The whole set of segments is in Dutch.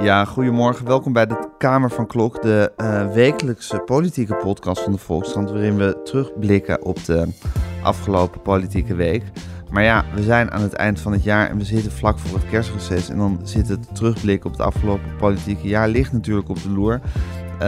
Ja, goedemorgen. Welkom bij de Kamer van Klok, de uh, wekelijkse politieke podcast van de Volkskrant, waarin we terugblikken op de afgelopen politieke week. Maar ja, we zijn aan het eind van het jaar en we zitten vlak voor het kerstreces. En dan zit het terugblik op het afgelopen politieke jaar ligt natuurlijk op de loer. Uh,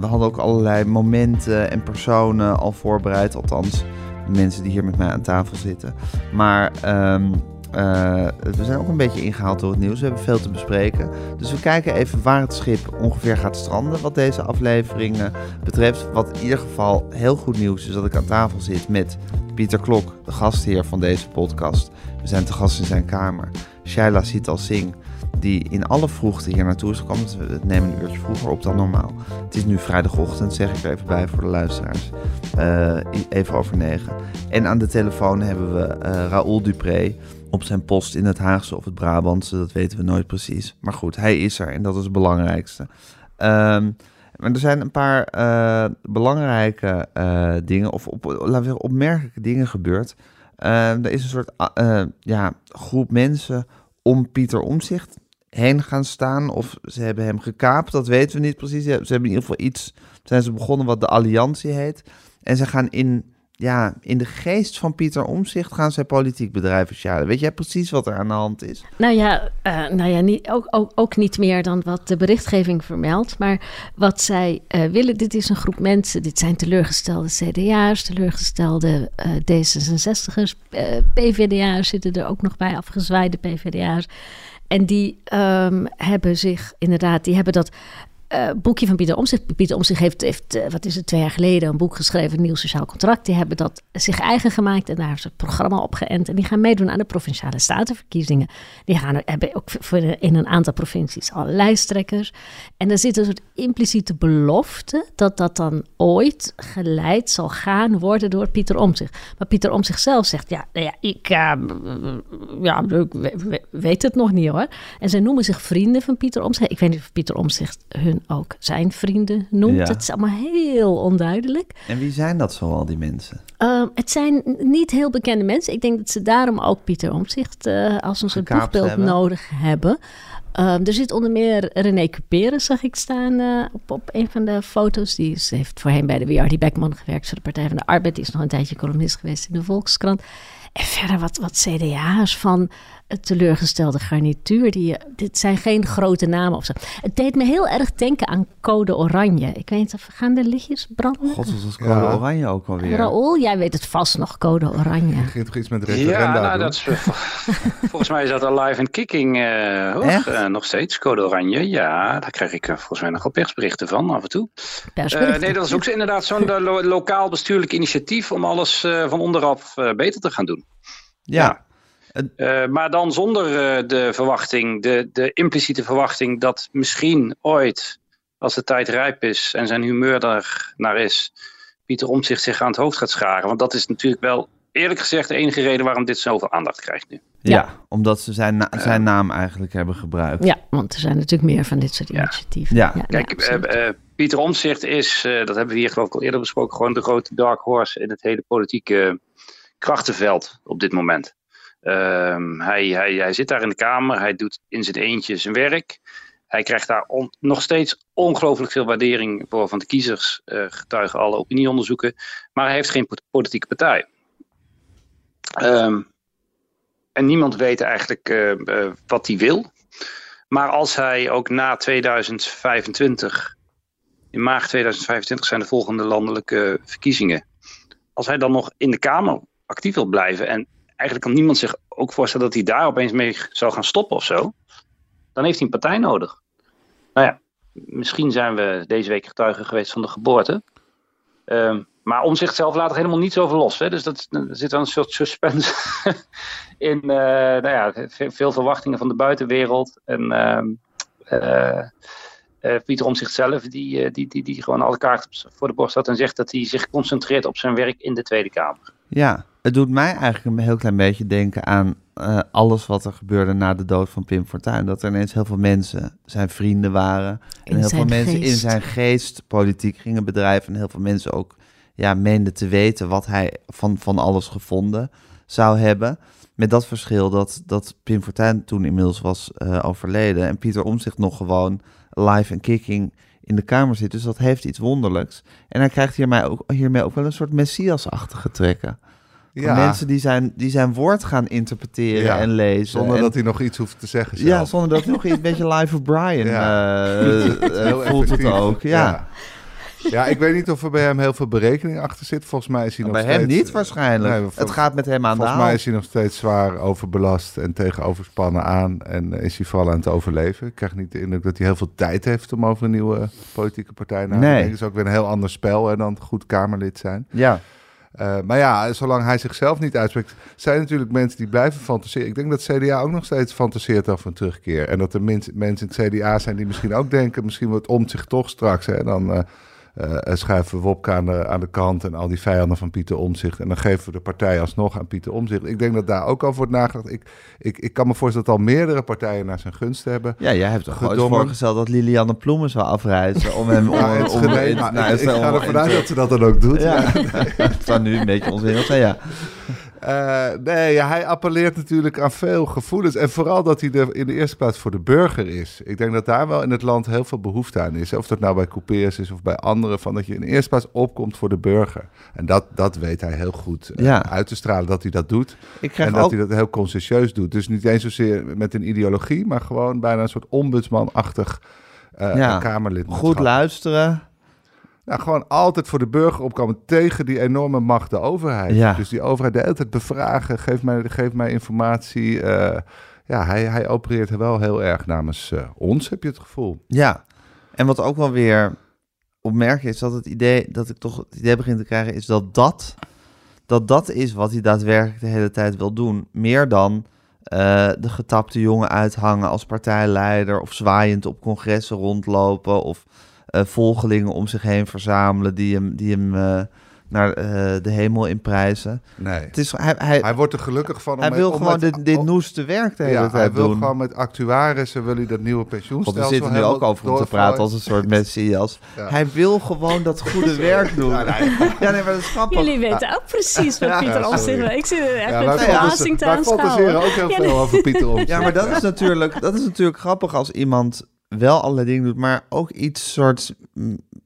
we hadden ook allerlei momenten en personen al voorbereid, althans de mensen die hier met mij aan tafel zitten. Maar um, uh, we zijn ook een beetje ingehaald door het nieuws. We hebben veel te bespreken. Dus we kijken even waar het schip ongeveer gaat stranden. Wat deze aflevering uh, betreft. Wat in ieder geval heel goed nieuws is dat ik aan tafel zit met Pieter Klok, de gastheer van deze podcast. We zijn te gast in zijn kamer. Shaila Sital Singh, die in alle vroegte hier naartoe is gekomen. We nemen een uurtje vroeger op dan normaal. Het is nu vrijdagochtend, zeg ik er even bij voor de luisteraars. Uh, even over negen. En aan de telefoon hebben we Raoul Dupré op zijn post in het Haagse of het Brabantse. Dat weten we nooit precies. Maar goed, hij is er en dat is het belangrijkste. Um, maar er zijn een paar uh, belangrijke uh, dingen, of op, laten we zeggen, opmerkelijke dingen gebeurd. Uh, er is een soort ja, groep mensen om Pieter Omzicht heen gaan staan. Of ze hebben hem gekaapt, dat weten we niet precies. Ze hebben in ieder geval iets, zijn ze begonnen wat de Alliantie heet. En ze gaan in ja, in de geest van Pieter Omzicht gaan zij politiek bedrijven sjalen. Weet jij precies wat er aan de hand is? Nou ja, uh, nou ja niet, ook, ook, ook niet meer dan wat de berichtgeving vermeldt. Maar wat zij uh, willen, dit is een groep mensen. Dit zijn teleurgestelde CDA's, teleurgestelde uh, D66'ers. PVDA's zitten er ook nog bij, afgezwaaide PVDA's. En die um, hebben zich inderdaad, die hebben dat uh, boekje van Pieter Omtzigt. Pieter Omtzigt heeft, heeft uh, wat is het, twee jaar geleden een boek geschreven, nieuw sociaal contract. Die hebben dat zich eigen gemaakt en daar is het programma op geënt. En die gaan meedoen aan de provinciale statenverkiezingen. Die gaan, hebben ook voor in een aantal provincies al lijsttrekkers. En er zit een soort impliciete belofte dat dat dan ooit geleid zal gaan worden door Pieter Omtzigt. Maar Pieter Omtzigt zelf zegt, ja, nou ja ik uh, ja, ik weet het nog niet hoor. En zij noemen zich vrienden van Pieter Omtzigt. Ik weet niet of Pieter Omtzigt hun ook zijn vrienden noemt. Het is allemaal heel onduidelijk. En wie zijn dat zoal, die mensen? Uh, het zijn niet heel bekende mensen. Ik denk dat ze daarom ook Pieter Omtzigt uh, als een soort boegbeeld nodig hebben. Uh, er zit onder meer René Cuperen, zag ik staan uh, op, op een van de foto's. Die is, heeft voorheen bij de W.R.D. Beckman gewerkt voor de Partij van de Arbeid. Die is nog een tijdje columnist geweest in de Volkskrant. En verder wat, wat CDA's van het teleurgestelde garnituur. Die, dit zijn geen grote namen of zo. Het deed me heel erg denken aan Code Oranje. Ik weet niet of gaan de lichtjes branden? God, was Code ja. Oranje ook alweer? Raoul, jij weet het vast nog, Code Oranje. Je ging toch iets met referenda Ja, nou, dat is, volgens mij is dat al live en kicking uh, hoog. Uh, nog steeds, Code Oranje. Ja, daar krijg ik uh, volgens mij nog wel persberichten van af en toe. nee, dat is ook inderdaad zo'n lo lokaal bestuurlijk initiatief om alles van onderaf beter te gaan doen. ja. ja. Uh, maar dan zonder uh, de verwachting, de, de impliciete verwachting dat misschien ooit, als de tijd rijp is en zijn humeur er naar is, Pieter Omtzigt zich aan het hoofd gaat scharen. Want dat is natuurlijk wel, eerlijk gezegd, de enige reden waarom dit zoveel aandacht krijgt nu. Ja, ja omdat ze zijn, na zijn naam eigenlijk hebben gebruikt. Ja, want er zijn natuurlijk meer van dit soort initiatieven. Ja. ja. Kijk, uh, Pieter Omtzigt is, dat hebben we hier geloof ik al eerder besproken, gewoon de grote dark horse in het hele politieke krachtenveld op dit moment. Um, hij, hij, hij zit daar in de Kamer, hij doet in zijn eentje zijn werk. Hij krijgt daar nog steeds ongelooflijk veel waardering voor van de kiezers, uh, getuigen alle opinieonderzoeken. Maar hij heeft geen politieke partij. Um, en niemand weet eigenlijk uh, uh, wat hij wil. Maar als hij ook na 2025, in maart 2025 zijn de volgende landelijke verkiezingen. Als hij dan nog in de Kamer actief wil blijven en eigenlijk kan niemand zich ook voorstellen dat hij daar opeens mee zou gaan stoppen of zo. Dan heeft hij een partij nodig. Nou ja, misschien zijn we deze week getuigen geweest van de geboorte. Um, maar om zichzelf laat er helemaal niets over los. Hè? Dus dat, er zit dan een soort suspense in uh, nou ja, veel verwachtingen van de buitenwereld. En uh, uh, Pieter om zichzelf, die, die, die, die gewoon alle kaarten voor de borst had en zegt dat hij zich concentreert op zijn werk in de Tweede Kamer. Ja, het doet mij eigenlijk een heel klein beetje denken aan uh, alles wat er gebeurde na de dood van Pim Fortuyn. Dat er ineens heel veel mensen zijn vrienden waren. In en heel veel geest. mensen in zijn geest politiek gingen bedrijven. En heel veel mensen ook ja, meenden te weten wat hij van, van alles gevonden zou hebben. Met dat verschil dat, dat Pim Fortuyn toen inmiddels was eh, overleden en Pieter Omtzigt nog gewoon live en kicking in de Kamer zit. Dus dat heeft iets wonderlijks. En hij krijgt hiermee ook, hiermee ook wel een soort Messias-achtige trekken. Van Mensen die zijn, die zijn woord gaan interpreteren Ja, en lezen. Zonder En- dat hij nog iets hoeft te zeggen zelf. Ja, zonder dat hij nog iets een beetje live of Brian Ja. eh, eh, voelt het ook. Ja. Ja. Ik weet niet of er bij hem heel veel berekening achter zit. Volgens mij is hij nog Bij steeds... hem niet waarschijnlijk. Nee, het gaat met hem aan de Volgens mij is hij nog steeds zwaar overbelast en tegenoverspannen aan. En eh, is hij vooral aan het overleven. Ik krijg niet de indruk dat hij heel veel tijd heeft om over een nieuwe politieke partij na te Nee. denken. Het is ook weer een heel ander spel hè, dan goed Kamerlid zijn. Ja. Eh, maar ja, zolang hij zichzelf niet uitspreekt, zijn natuurlijk mensen die blijven fantaseren. Ik denk dat CDA ook nog steeds fantaseert over een terugkeer. En dat er mensen in het CDA zijn die misschien ook denken, misschien wordt om zich toch straks. Hè, dan eh, schuiven we Wopke aan de, aan de kant en al die vijanden van Pieter Omzicht. En dan geven we de partij alsnog aan Pieter Omzicht. Ik denk dat daar ook al wordt nagedacht. Ik, ik, ik kan me voorstellen dat al meerdere partijen naar zijn gunst hebben. Ja, jij hebt toch ooit voorgesteld dat Lilianne Ploemen zou afreizen om hem... Om, Ja, om, om- nou, ik, ga ervan uit dat ze dat dan ook doet. Ja, het zou nu een beetje onzinnig zijn, ja. Eh, nee, ja, hij appelleert natuurlijk aan veel gevoelens. En vooral dat hij er in de eerste plaats voor de burger is. Ik denk dat daar wel in het land heel veel behoefte aan is. Of dat nou bij coupeers is of bij anderen. Van dat je in de eerste plaats opkomt voor de burger. En dat, dat weet hij heel goed eh, Ja. uit te stralen dat hij dat doet. Ik krijg En dat ook... hij dat heel conscientieus doet. Dus niet eens zozeer met een ideologie. Maar gewoon bijna een soort ombudsmanachtig eh Ja, Kamerlid. Goed luisteren. Nou, gewoon altijd voor de burger opkomen tegen die enorme macht, de overheid. Ja. Dus die overheid de hele tijd bevragen, geef mij, geef mij informatie. eh, ja, hij, hij opereert wel heel erg namens eh, ons, heb je het gevoel. Ja. En wat ook wel weer opmerkelijk is, dat het idee, dat ik toch het idee begin te krijgen, is dat dat, dat dat is wat hij daadwerkelijk de hele tijd wil doen. Meer dan eh, de getapte jongen uithangen als partijleider of zwaaiend op congressen rondlopen of eh, volgelingen om zich heen verzamelen die hem, die hem eh, naar eh, de hemel inprijzen. Nee. Het is, hij, hij, Hij wordt er gelukkig van. om hij wil om gewoon met- dit, noeste werk de hele Ja, tijd hij wil doen. gewoon met actuarissen, wil hij dat nieuwe pensioenstelsel we zitten nu ook over te praten als een soort messias. Ja. Hij wil gewoon dat goede werk doen. Ja, nee, maar dat is grappig. Jullie weten ook precies wat Pieter ja, wil. Ik zit er echt Ja, met wij verbazing te wij fantaseren aanschouwen. ook heel Ja, veel over Pieter Omtzigt. Ja, maar dat is, natuurlijk, dat is natuurlijk grappig als iemand wel allerlei dingen doet, maar ook iets soort,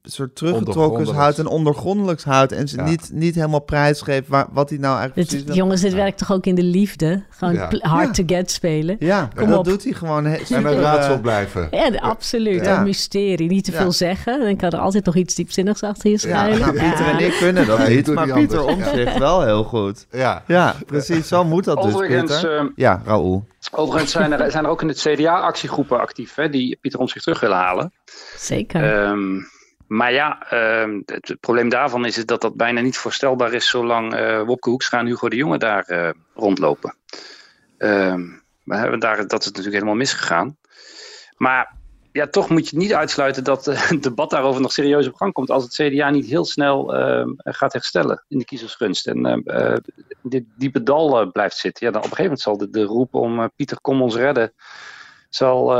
soort teruggetrokken Ondergrondelijks. houdt en ondergrondelijks houdt en ze Ja. niet, niet helemaal prijsgeeft waar, wat hij nou eigenlijk Dit, precies jongens, dit werkt toch ook in de liefde? Gewoon Ja. hard to get spelen. Ja, Kom dat op. doet hij gewoon. he- En een raadsel eh, blijven. Ja, absoluut. Ja. Een mysterie. Niet te Ja. veel zeggen. Dan kan er altijd nog iets diepzinnigs achter je schuilen. nou, Pieter en ik kunnen dat Ja, ik niet, maar Pieter. Omtzigt wel heel goed. Ja. Ja, precies. Zo moet dat dus, Overigens, Pieter. eh, Ja, Raoul. overigens zijn, er, zijn er ook in het CDA actiegroepen actief hè, die Pieter om zich terug willen halen. Zeker. Ehm, maar ja, ehm, het, het probleem daarvan is dat dat bijna niet voorstelbaar is zolang eh Wopke Hoekstra en Hugo de Jonge daar eh, rondlopen. Ehm, we hebben daar, dat is natuurlijk helemaal misgegaan. Maar ja, toch moet je niet uitsluiten dat eh, het debat daarover nog serieus op gang komt als het CDA niet heel snel gaat herstellen in de kiezersgunst. En dit diepe dal blijft zitten. Ja, dan op een gegeven moment zal de, de roep om Pieter kom ons redden, zal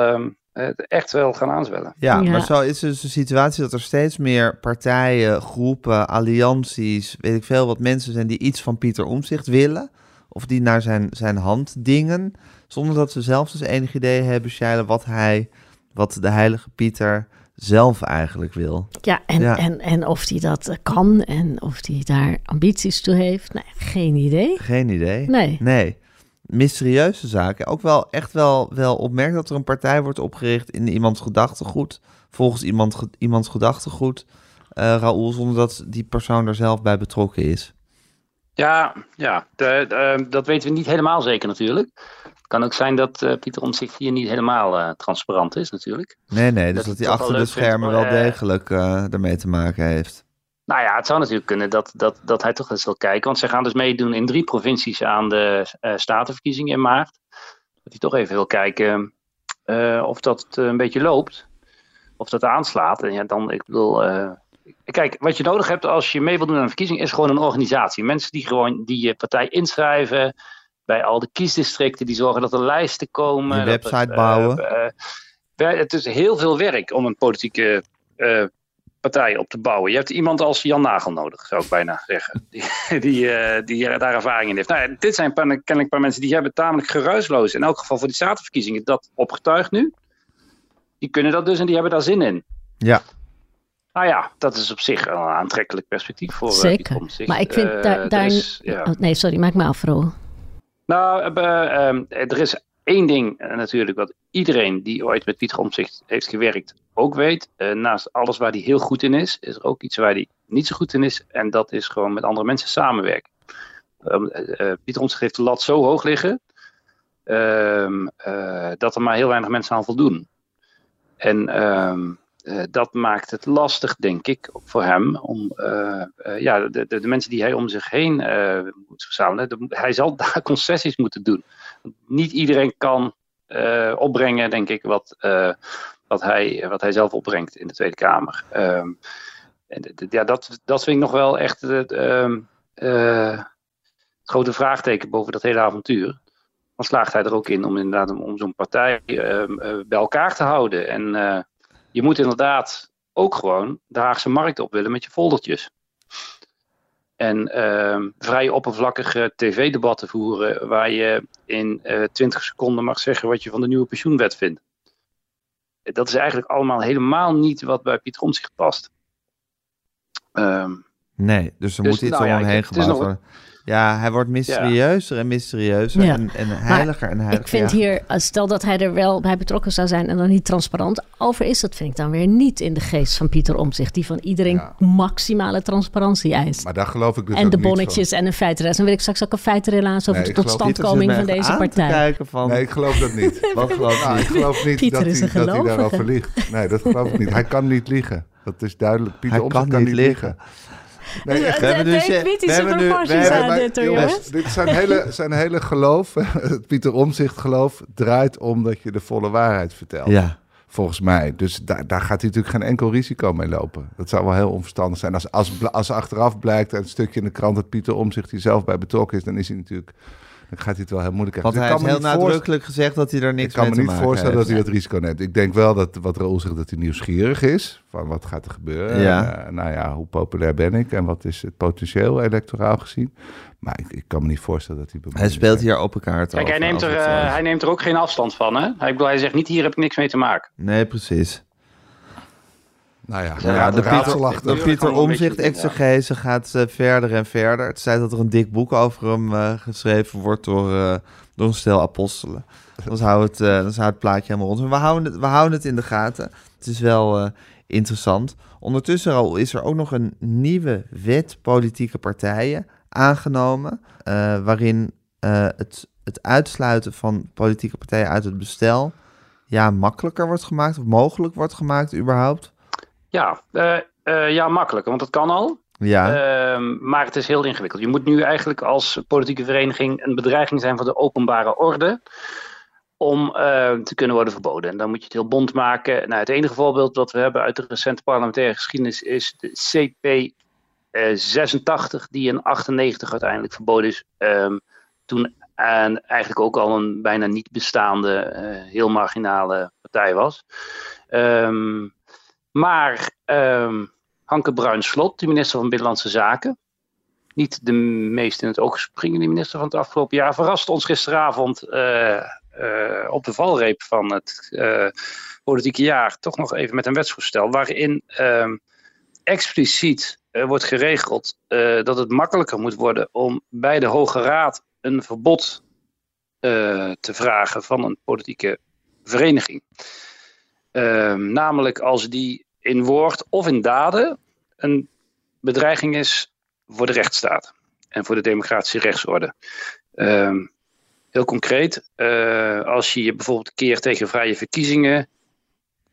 het echt wel gaan aanzwellen. Ja, Ja. maar zo is dus de situatie dat er steeds meer partijen, groepen, allianties, weet ik veel, wat mensen zijn die iets van Pieter Omzicht willen. Of die naar zijn, zijn hand dingen. Zonder dat ze zelf dus enig idee hebben, Shaila, wat hij, wat de heilige Pieter zelf eigenlijk wil. ja, en, ja. En, en of hij dat kan en of hij daar ambities toe heeft. Nee, geen idee. Geen idee. Nee. Nee. Mysterieuze zaken. Ook wel echt wel, wel opmerkt dat er een partij wordt opgericht in iemands gedachtegoed. Volgens iemand, iemands gedachtegoed. eh Raoul, zonder dat die persoon er zelf bij betrokken is. Ja, ja de, de, dat weten we niet helemaal zeker natuurlijk. Het kan ook zijn dat eh, Pieter Omtzigt hier niet helemaal eh, transparant is natuurlijk. Nee, nee, dus Dat dat, het hij achter de vindt, schermen wel degelijk ermee te maken heeft. Nou ja, het zou natuurlijk kunnen dat, dat, dat hij toch eens wil kijken. Want zij gaan dus meedoen in drie provincies aan de eh, statenverkiezingen in maart. Dat hij toch even wil kijken eh, of dat eh, een beetje loopt. Of dat aanslaat. En ja, dan, ik bedoel... kijk, wat je nodig hebt als je mee wil doen aan een verkiezing... is gewoon een organisatie. Mensen die gewoon die je partij inschrijven... bij al de kiesdistricten, die zorgen dat er lijsten komen. Er, website bouwen. het is heel veel werk om een politieke... eh, partij op te bouwen. Je hebt iemand als Jan Nagel nodig, zou ik bijna zeggen. Die, die, uh, die daar ervaring in heeft. Nou, dit zijn kennelijk een paar mensen die hebben tamelijk geruisloos, in elk geval voor die statenverkiezingen, dat opgetuigd nu. Die kunnen dat dus en die hebben daar zin in. Ja. Nou ja, dat is op zich een aantrekkelijk perspectief voor Zeker. Uh, maar ik vind daar... daar... Is, ja. oh, nee, sorry, maak me af, Ro. Nou, er is één ding natuurlijk wat iedereen die ooit met Pieter Omtzigt heeft gewerkt ook weet. Uh, naast alles waar hij heel goed in is, is er ook iets waar hij niet zo goed in is. En dat is gewoon met andere mensen samenwerken. Um, uh, Pieter Omtzigt heeft de lat zo hoog liggen uh, dat er maar heel weinig mensen aan voldoen. En um, dat maakt het lastig, denk ik, voor hem om ja, de, de, mensen die hij om zich heen moet verzamelen. Hij zal daar concessies moeten doen. Niet iedereen kan opbrengen, denk ik, wat wat hij, wat hij zelf opbrengt in de Tweede Kamer. Um, en, ja, dat, dat vind ik nog wel echt het, uh, uh, het grote vraagteken boven dat hele avontuur. Dan slaagt hij er ook in om inderdaad om, om zo'n partij uh, bij elkaar te houden. En je moet inderdaad ook gewoon de Haagse markt op willen met je foldertjes. En uh, vrij oppervlakkige tv-debatten voeren waar je in uh, 20 seconden mag zeggen wat je van de nieuwe pensioenwet vindt dat is eigenlijk allemaal helemaal niet wat bij Pieter Omtzigt past. Um, nee, dus er dus, moet iets nou, omheen gebouwd worden. Ja, hij wordt mysterieuzer en mysterieuzer en, en heiliger en heiliger. Ik vind hier, stel dat hij er wel bij betrokken zou zijn en dan niet transparant over is, dat vind ik dan weer niet in de geest van Pieter Omtzigt, die van iedereen maximale transparantie eist. Maar daar geloof ik dus En de bonnetjes en een feitenrelatie. Dan wil ik straks ook een feitenrelaas over nee, de totstandkoming van deze partij. Van... Nee, ik geloof dat niet. Wat geloof nou, ik geloof niet dat, hij, dat hij daarover liegt. Nee, dat geloof ik niet. Hij kan niet liegen. Dat is duidelijk. Pieter hij Omtzigt kan, niet liegen. Nee, echt. We hebben dus, we hebben nu, we hebben, dit, jongens. Dit zijn hele, zijn hele geloof, het Pieter Omzicht geloof, draait om dat je de volle waarheid vertelt. Ja. Volgens mij. Dus daar, daar gaat hij natuurlijk geen enkel risico mee lopen. Dat zou wel heel onverstandig zijn. Als, als, als achteraf blijkt uit een stukje in de krant dat Pieter Omzicht hier zelf bij betrokken is, dan is hij natuurlijk dan gaat hij het wel heel moeilijk krijgen. Want hij heeft heel nadrukkelijk gezegd dat hij er niks mee te maken Ik kan me niet voorstellen dat hij dat risico neemt. Ik denk wel dat wat Raoul zegt, dat hij nieuwsgierig is. Van wat gaat er gebeuren? Ja. Uh, nou ja, hoe populair ben ik? En wat is het potentieel electoraal gezien? Maar ik, ik kan me niet voorstellen dat hij... Hij speelt hier open kaart Kijk, hij neemt, er, uh, hij neemt er ook geen afstand van, hè? Hij, hij zegt niet, hier heb ik niks mee te maken. Nee, precies. Nou ja, ja, de, Pieter, de Pieter Omzicht exegese gaat uh, verder en verder. Het zei dat er een dik boek over hem uh, geschreven wordt door, uh, door een stel apostelen. Dan zou het, dan zou het plaatje helemaal rond. Maar we houden, het, we houden het in de gaten. Het is wel interessant. Ondertussen al is er ook nog een nieuwe wet politieke partijen aangenomen. waarin het, het uitsluiten van politieke partijen uit het bestel ja, makkelijker wordt gemaakt. Of mogelijk wordt gemaakt überhaupt. Ja, uh, uh, ja, makkelijk, want dat kan al. Ja. Uh, maar het is heel ingewikkeld. Je moet nu eigenlijk als politieke vereniging een bedreiging zijn voor de openbare orde om uh, te kunnen worden verboden. En dan moet je het heel bond maken. Nou, het enige voorbeeld dat we hebben uit de recente parlementaire geschiedenis is de CP 86, die in 98 uiteindelijk verboden is. Um, toen en eigenlijk ook al een bijna niet bestaande, heel marginale partij was. Um, maar um, Hanke Bruins-Slot, de minister van Binnenlandse Zaken, niet de meest in het oog springende minister van het afgelopen jaar, verraste ons gisteravond uh, uh, op de valreep van het uh, politieke jaar. Toch nog even met een wetsvoorstel waarin ehm, expliciet wordt geregeld dat het makkelijker moet worden om bij de Hoge Raad een verbod te vragen van een politieke vereniging. Ehm, namelijk als die in woord of in daden een bedreiging is voor de rechtsstaat en voor de democratische rechtsorde. Ehm, heel concreet, uh, als je je bijvoorbeeld keert tegen vrije verkiezingen,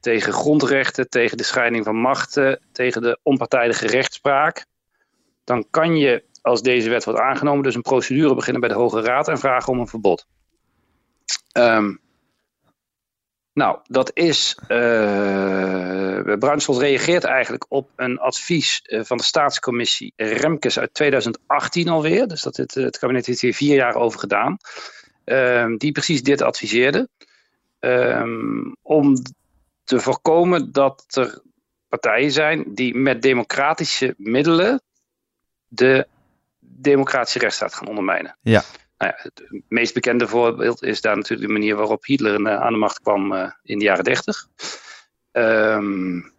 tegen grondrechten, tegen de scheiding van machten, tegen de onpartijdige rechtspraak, dan kan je, als deze wet wordt aangenomen, dus een procedure beginnen bij de Hoge Raad en vragen om een verbod. Um, nou, dat is. Uh, reageert eigenlijk op een advies uh, van de staatscommissie Remkes uit 2018 alweer. Dus dat het, het kabinet heeft hier vier jaar over gedaan. Uh, die precies dit adviseerde. Ehm, om te voorkomen dat er partijen zijn die met democratische middelen de democratische rechtsstaat gaan ondermijnen. Ja. Nou het meest bekende voorbeeld is daar natuurlijk de manier waarop Hitler uh, aan de macht kwam uh, in de jaren dertig. Um,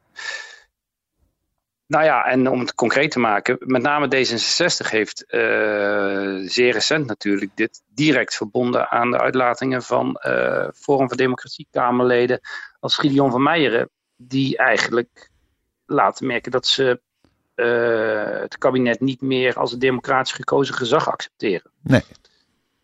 nou ja, en om het concreet te maken, met name D66 heeft uh, zeer recent natuurlijk dit direct verbonden aan de uitlatingen van uh, Forum voor Democratie Kamerleden als Gideon van Meijeren, die eigenlijk laten merken dat ze het kabinet niet meer als het democratisch gekozen gezag accepteren. Nee.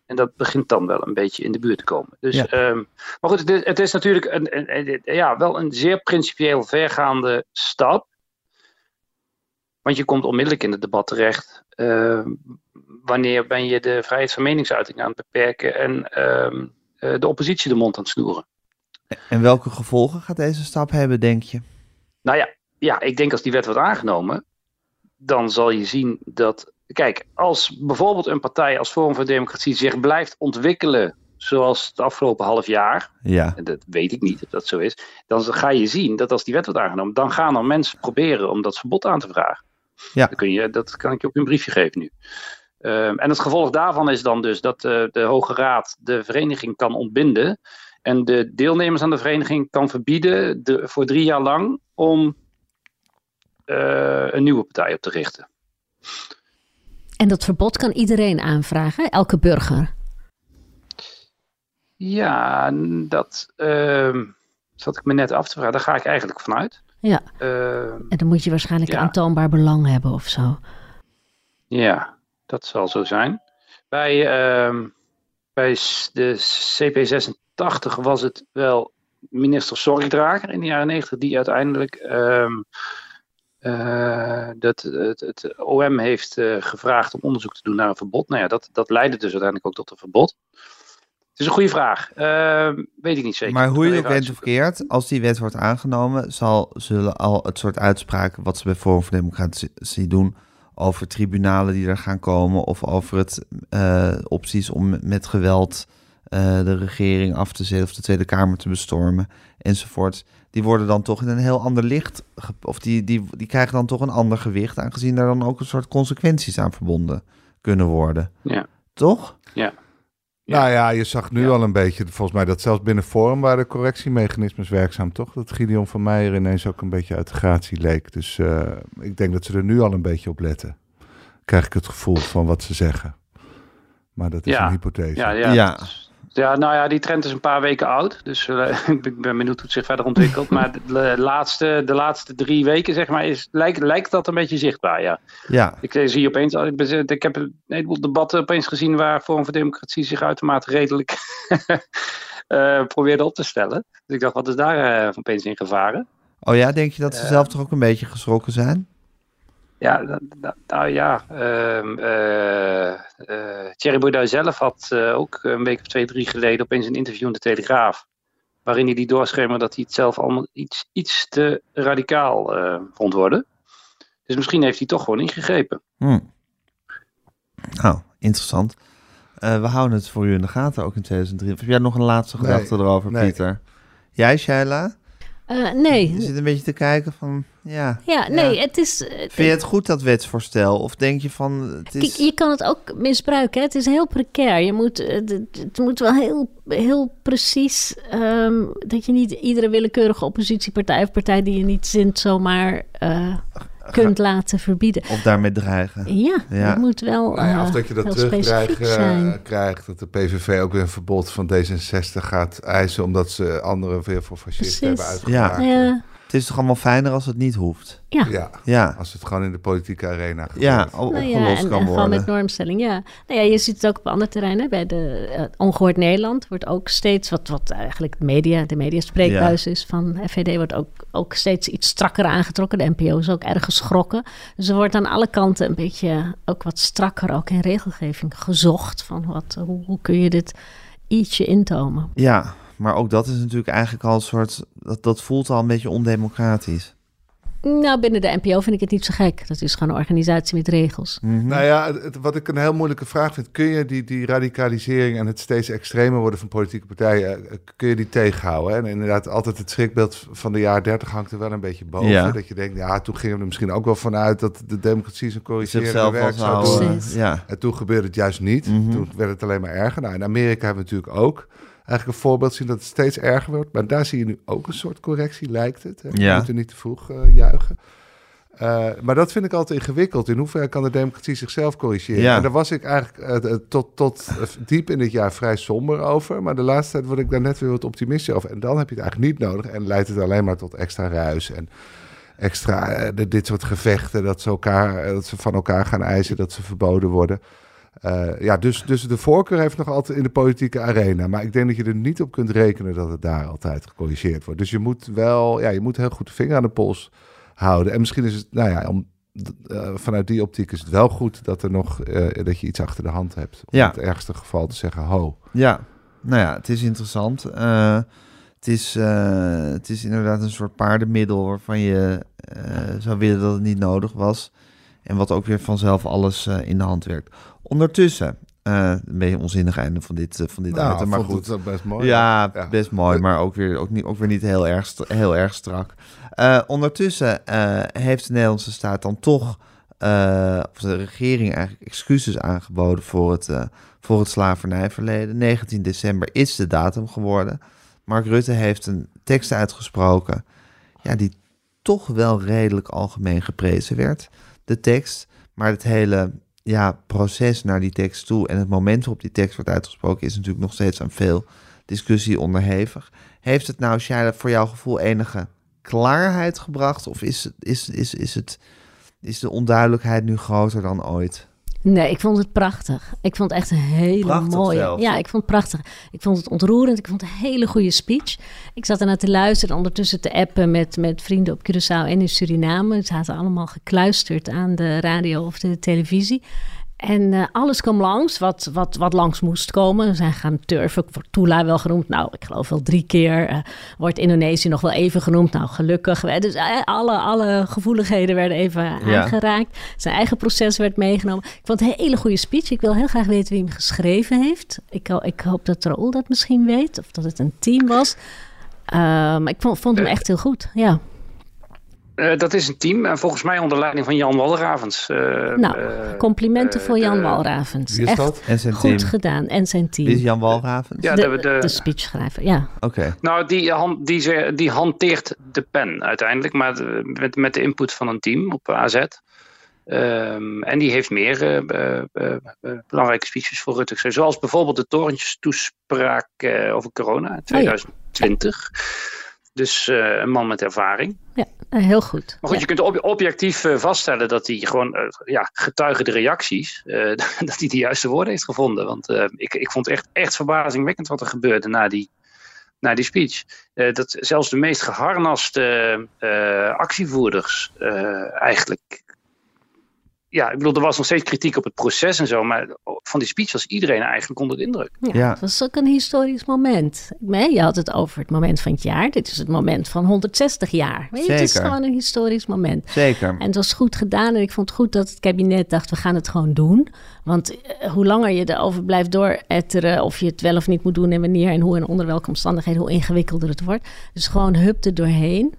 En dat begint dan wel een beetje in de buurt te komen. Dus, Ja. um, maar goed, het is, het is natuurlijk een, een, een- ja, wel een zeer principieel vergaande stap. Want je komt onmiddellijk in het debat terecht. ehm, wanneer ben je de vrijheid van meningsuiting aan het beperken en ehm, eh, de oppositie de mond aan het snoeren? En welke gevolgen gaat deze stap hebben, denk je? Nou ja, ja, ik denk als die wet wordt aangenomen, dan zal je zien dat. Kijk, als bijvoorbeeld een partij als Forum voor Democratie zich blijft ontwikkelen zoals het afgelopen half jaar, Ja. en dat weet ik niet of dat zo is, dan ga je zien dat als die wet wordt aangenomen, dan gaan er mensen proberen om dat verbod aan te vragen. Ja. Dan kun je, dat kan ik je op een briefje geven nu. Ehm, en het gevolg daarvan is dan dus dat eh, de Hoge Raad de vereniging kan ontbinden. En de deelnemers aan de vereniging kan verbieden de, voor drie jaar lang om eh, een nieuwe partij op te richten. En dat verbod kan iedereen aanvragen, elke burger. Ja, dat ehm, zat ik me net af te vragen. Daar ga ik eigenlijk vanuit. Ja, Ehm, en dan moet je waarschijnlijk Ja. aantoonbaar belang hebben of zo. Ja, dat zal zo zijn. Bij, ehm, bij de CP86 was het wel minister Zorgdrager in de jaren 90 die uiteindelijk eh, dat het, het OM heeft eh, gevraagd om onderzoek te doen naar een verbod. Nou ja, dat, dat leidde dus uiteindelijk ook tot een verbod. Het is een goede vraag. Ehm, weet ik niet zeker. Maar hoe je ook bent of keert, als die wet wordt aangenomen, zal, zullen al het soort uitspraken wat ze bij Forum voor Democratie doen over tribunalen die er gaan komen of over het eh, opties om met geweld de regering af te zetten of de Tweede Kamer te bestormen enzovoort. Die worden dan toch in een heel ander licht, of die, die, die krijgen dan toch een ander gewicht, aangezien daar dan ook een soort consequenties aan verbonden kunnen worden. Ja. Toch? Ja. Nou ja, je zag nu Ja. al een beetje, volgens mij, dat zelfs binnen Forum waren de correctiemechanismes werkzaam, toch? Dat Gideon van Meijer ineens ook een beetje uit de gratie leek. Dus eh, ik denk dat ze er nu al een beetje op letten. Krijg ik het gevoel van wat ze zeggen. Maar dat is Ja. een hypothese. Ja, ja. Ja. Nou ja, die trend is een paar weken oud. Dus eh, ik ben benieuwd hoe het zich verder ontwikkelt. Maar de, laatste, de laatste drie weken, zeg maar, is, lijkt, lijkt dat een beetje zichtbaar, ja. Ja. Ik eh, zie opeens, ik, ben- ik heb een heleboel debatten opeens gezien waar Forum voor Democratie zich uitermate redelijk eh, probeerde op te stellen. Dus ik dacht, wat is daar eh, opeens in gevaren? Oh ja, denk je dat ze Eh. zelf toch ook een beetje geschrokken zijn? Ja, dat- dat- nou ja, ehm eh eh, Thierry Baudet zelf had eh, ook een week of twee, drie geleden opeens een interview in de Telegraaf. Waarin hij die doorschemerde dat hij het zelf allemaal iets, iets te radicaal eh, vond worden. Dus misschien heeft hij toch gewoon ingegrepen. Hm. Nou, interessant. Eh, we houden het voor u in de gaten ook in 2003. Of heb jij nog een laatste Nee, gedachte erover, nee. Pieter? Jij, Shaila? Eh, nee, Je zit een beetje te kijken van, ja. ja, nee, Ja. het is... eh, Vind je het goed, dat wetsvoorstel? Of denk je van, het Kijk, is... je kan het ook misbruiken. Hè? Het is heel precair. Je moet, eh, het, het moet wel heel, heel precies... ehm, dat je niet iedere willekeurige oppositiepartij of partij die je niet zint zomaar kunt laten verbieden. Of daarmee dreigen? Ja, Ja. het moet wel Nou ja, eh, of dat je dat terugkrijgt, specifiek zijn. krijgt, dat de PVV ook weer een verbod van D66 gaat eisen, omdat ze anderen weer voor fascisten hebben uitgemaakt. ja, Het is toch allemaal fijner als het niet hoeft? ja. Ja, Ja, als het gewoon in de politieke arena gebeurt. ja Nou opgelost ja, en, kan en gewoon worden. met normstelling, ja. Nou ja, je ziet het ook op andere terreinen. Bij de eh, Ongehoord Nederland wordt ook steeds, wat, wat eigenlijk de media, de mediaspreekbuis is van FVD, wordt ook, ook steeds iets strakker aangetrokken. De NPO is ook erg geschrokken. Dus er wordt aan alle kanten een beetje ook wat strakker, ook in regelgeving, gezocht. Van wat, hoe, hoe kun je dit ietsje intomen? Ja, maar ook dat is natuurlijk eigenlijk al een soort... Dat, dat voelt al een beetje ondemocratisch. Nou, binnen de NPO vind ik het niet zo gek. Dat is gewoon een organisatie met regels. Nou ja, het- wat ik een heel moeilijke vraag vind, kun je die, die radicalisering en het steeds extremer worden van politieke partijen, eh, kun je die tegenhouden? Hè? En inderdaad, altijd het schrikbeeld van de jaren 30 hangt er wel een beetje boven. Ja. Dat je denkt, ja, toen gingen we er misschien ook wel vanuit dat de democratie zijn corrigerende werk zou doen. Ja. En toen gebeurde het juist niet. Mhm. Toen werd het alleen maar erger. Nou, in Amerika hebben we natuurlijk ook eigenlijk een voorbeeld zien dat het steeds erger wordt. Maar daar zie je nu ook een soort correctie, lijkt het. Hè? We Ja. moeten niet te vroeg eh, juichen. Eh, maar dat vind ik altijd ingewikkeld. In hoeverre kan de democratie zichzelf corrigeren? Ja. En daar was ik eigenlijk eh, tot, tot diep in dit jaar vrij somber over. Maar de laatste tijd word ik daar net weer wat optimistischer over. En dan heb je het eigenlijk niet nodig. En leidt het alleen maar tot extra ruis en extra dit soort gevechten. Dat ze, elkaar, dat ze van elkaar gaan eisen, dat ze verboden worden. Eh, ja, dus, dus de voorkeur heeft nog altijd in de politieke arena. Maar ik denk dat je er niet op kunt rekenen dat het daar altijd gecorrigeerd wordt. Dus je moet wel, ja, je moet heel goed de vinger aan de pols houden. En misschien is het, nou ja, om, eh, vanuit die optiek is het wel goed dat er nog, eh, dat je iets achter de hand hebt. Om Ja. in het ergste geval te zeggen, ho. Ja, nou ja, het is interessant. Het, is, het is inderdaad een soort paardenmiddel waarvan je zou willen dat het niet nodig was. En wat ook weer vanzelf alles eh, in de hand werkt. Ondertussen, eh, een beetje onzinnig einde van dit, eh, van dit Nou, item, maar goed. het best mooi. Ja, Ja. best mooi, maar ook weer, ook niet, ook weer niet heel erg, heel erg strak. Ondertussen heeft de Nederlandse staat dan toch, of de regering eigenlijk, excuses aangeboden voor het, voor het slavernijverleden. 19 december is de datum geworden. Mark Rutte heeft een tekst uitgesproken, ja, die toch wel redelijk algemeen geprezen werd, de tekst. Maar het hele ja, proces naar die tekst toe en het moment waarop die tekst wordt uitgesproken is natuurlijk nog steeds aan veel discussie onderhevig. Heeft het nou, Shaila, voor jouw gevoel enige klaarheid gebracht? Of is, het- is, is, is, het, is de onduidelijkheid nu groter dan ooit? Nee, ik vond het prachtig. Ik vond het echt een hele Prachtig mooie. Ja, ik vond het prachtig. Ik vond het ontroerend. Ik vond het een hele goede speech. Ik zat ernaar te luisteren, ondertussen te appen met, met vrienden op Curaçao en in Suriname. Ze zaten allemaal gekluisterd aan de radio of de televisie. En eh, alles kwam langs wat, wat, wat langs moest komen. Zijn gaan turven, wordt Tula wel genoemd. Nou, ik geloof wel drie keer. Eh, wordt Indonesië nog wel even genoemd. Nou, gelukkig. Dus eh, alle, alle gevoeligheden werden even Ja. aangeraakt. Zijn eigen proces werd meegenomen. Ik vond het een hele goede speech. Ik wil heel graag weten wie hem geschreven heeft. Ik, ik hoop dat Raoul dat misschien weet. Of dat het een team was. Maar ik vond, vond hem echt heel goed. Ja. Eh, dat is een team en volgens mij onder leiding van Jan Walravens. eh, Nou, eh, complimenten eh, voor Jan Walravens. Wie is echt dat? En zijn goed team. gedaan. En zijn team. Wie is Jan Walravens? Ja, de, de- de- de speechschrijver, ja. Oké. Nou, die, han- die, ze- die hanteert de pen uiteindelijk, maar met, met de input van een team op AZ. Ehm, en die heeft meer eh, eh, eh, eh, belangrijke speeches voor Rutte. Zoals bijvoorbeeld de torentjes-toespraak eh, over corona in 2020. Dus eh, een man met ervaring. Ja, eh, heel goed. Maar goed, Ja. je kunt ob- objectief eh, vaststellen dat hij gewoon, ja, getuige de reacties, dat hij de juiste woorden heeft gevonden. Want ik, ik vond echt, echt verbazingwekkend wat er gebeurde na die, na die speech. Dat zelfs de meest geharnaste eh, actievoerders eigenlijk. Ja, ik bedoel, er was nog steeds kritiek op het proces en zo, maar van die speech was iedereen eigenlijk onder de indruk. Ja, Ja. Het was ook een historisch moment. Nee, je had het over het moment van het jaar. Dit is het moment van 160 jaar. Weet je, Het is gewoon een historisch moment. Zeker. En het was goed gedaan. En ik vond het goed dat het kabinet dacht, we gaan het gewoon doen. Want eh, hoe langer je erover blijft dooretteren... of je het wel of niet moet doen en wanneer en hoe... en onder welke omstandigheden, hoe ingewikkelder het wordt. Dus gewoon hup er doorheen.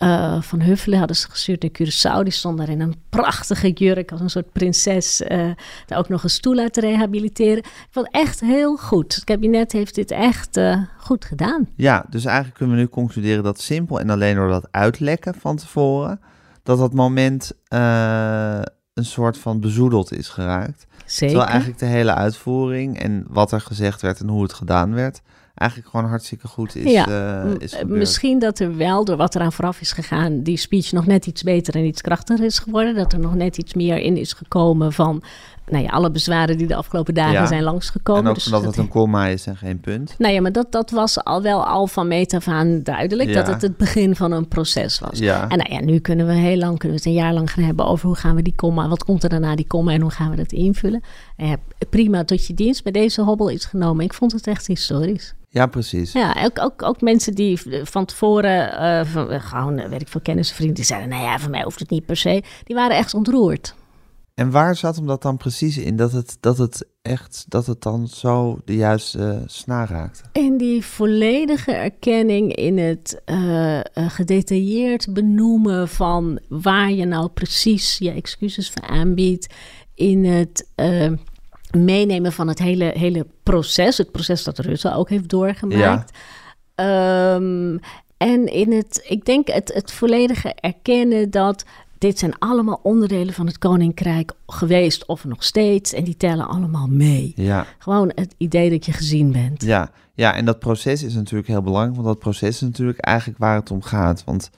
Eh, van Huffelen hadden ze gestuurd naar Curaçao. Die stond daar in een prachtige jurk als een soort prinses. eh, daar ook nog een stoel uit te rehabiliteren. Ik vond het echt heel goed. Het kabinet heeft dit echt eh, goed gedaan. Ja, dus eigenlijk kunnen we nu concluderen dat simpel en alleen door dat uitlekken van tevoren, dat dat moment een soort van bezoedeld is geraakt. Zeker. Terwijl eigenlijk de hele uitvoering en wat er gezegd werd en hoe het gedaan werd, eigenlijk gewoon hartstikke goed is, Ja, eh, is. Misschien dat er wel, door wat eraan vooraf is gegaan, die speech nog net iets beter en iets krachtiger is geworden. Dat er nog net iets meer in is gekomen van nou ja, alle bezwaren die de afgelopen dagen Ja. zijn langsgekomen. en ook Dus omdat dat- het een komma is en geen punt. Nou ja, maar dat, dat was al wel al van meet af aan duidelijk. Ja. Dat het het begin van een proces was. Ja. En nou ja, nu kunnen we heel lang, kunnen we het een jaar lang gaan hebben over hoe gaan we die komma, wat komt er daarna die komma en hoe gaan we dat invullen. Hebt prima tot je dienst met deze hobbel is genomen. Ik vond het echt historisch. Ja, precies. Ja, ook, ook, ook mensen die van tevoren, eh, van, eh, gewoon, eh, weet ik veel, kennis, vrienden, die zeiden, nou ja, voor mij hoeft het niet per se. Die waren echt ontroerd. En waar zat hem dat dan precies in? Dat het, dat het echt, dat het dan zo de juiste snaar raakte? En die volledige erkenning in het eh, eh, gedetailleerd benoemen van waar je nou precies je excuses voor aanbiedt. In het eh, meenemen van het hele, hele proces. Het proces dat Rutte ook heeft doorgemaakt. Ehm, en in het, ik denk het, het volledige erkennen dat dit zijn allemaal onderdelen van het koninkrijk geweest of nog steeds. En die tellen allemaal mee. Ja. Gewoon het idee dat je gezien bent. Ja, ja, en dat proces is natuurlijk heel belangrijk, want dat proces is natuurlijk eigenlijk waar het om gaat. Want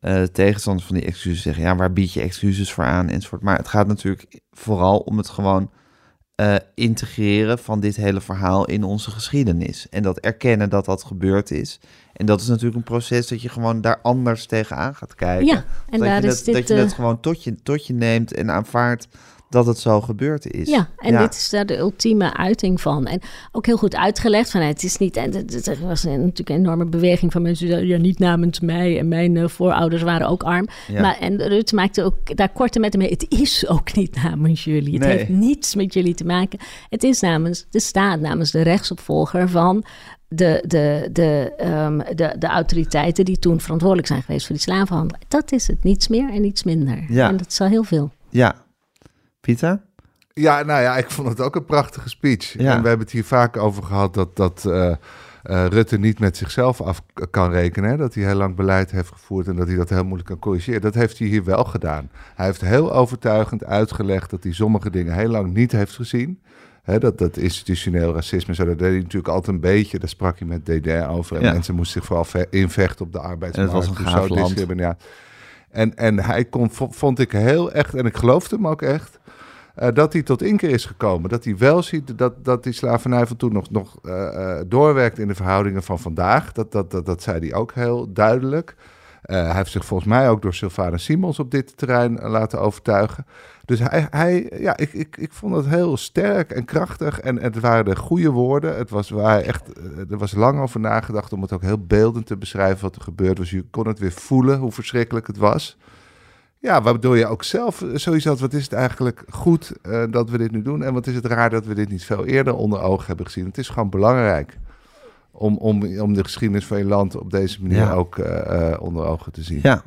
de tegenstanders van die excuses zeggen, ja, waar bied je excuses voor aan enzovoort. Maar het gaat natuurlijk vooral om het gewoon eh, integreren van dit hele verhaal in onze geschiedenis. En dat erkennen dat dat gebeurd is. En dat is natuurlijk een proces dat je gewoon daar anders tegenaan gaat kijken. Ja, en dat daar je is dat, dit... dat je eh, dat gewoon tot je, tot je neemt en aanvaardt dat het zo gebeurd is. Ja, en dit is daar de ultieme uiting van. En ook heel goed uitgelegd van het is niet. En het- er was natuurlijk een enorme beweging van mensen die zeiden, ja, niet namens mij. En mijn eh, voorouders waren ook arm. Ja. Maar en Rutte maakte ook daar korte met mee. Het is ook niet namens jullie. Het Nee. heeft niets met jullie te maken. Het is namens de staat, namens de rechtsopvolger van. De, de, de, ehm, de, de autoriteiten die toen verantwoordelijk zijn geweest voor die slavenhandel. Dat is het, niets meer en niets minder. Ja. En dat is al heel veel. Ja. Pieter? Ja, nou ja, ik vond het ook een prachtige speech. Ja. En we hebben het hier vaak over gehad dat, dat eh, eh, Rutte niet met zichzelf af kan rekenen. Hè? Dat hij heel lang beleid heeft gevoerd en dat hij dat heel moeilijk kan corrigeren. Dat heeft hij hier wel gedaan. Hij heeft heel overtuigend uitgelegd dat hij sommige dingen heel lang niet heeft gezien. Dat, dat institutioneel racisme, zo, dat deed hij natuurlijk altijd een beetje. Daar sprak hij met DDR over. En Ja. mensen moesten zich vooral ve- invechten op de arbeidsmarkt. En het was een Dus gaaf zo land. discriminatie. En, en hij kon, vond ik heel echt, en ik geloofde hem ook echt, eh, dat hij tot inkeer is gekomen. Dat hij wel ziet dat, dat die slavernij van toen nog, nog eh, eh, doorwerkt in de verhoudingen van vandaag. Dat, dat, dat, dat zei hij ook heel duidelijk. Hij heeft zich volgens mij ook door Sylvana Simons op dit terrein laten overtuigen. Dus hij, hij ja, ik, ik, ik vond het heel sterk en krachtig. En het waren de goede woorden. Het was waar echt, eh, er was lang over nagedacht om het ook heel beeldend te beschrijven wat er gebeurd was. Je kon het weer voelen hoe verschrikkelijk het was. Ja, waardoor je ook zelf sowieso had, wat is het eigenlijk goed eh, dat we dit nu doen? En wat is het raar dat we dit niet veel eerder onder ogen hebben gezien? Het is gewoon belangrijk om, om, om de geschiedenis van je land op deze manier Ja. ook eh, eh, onder ogen te zien. Ja.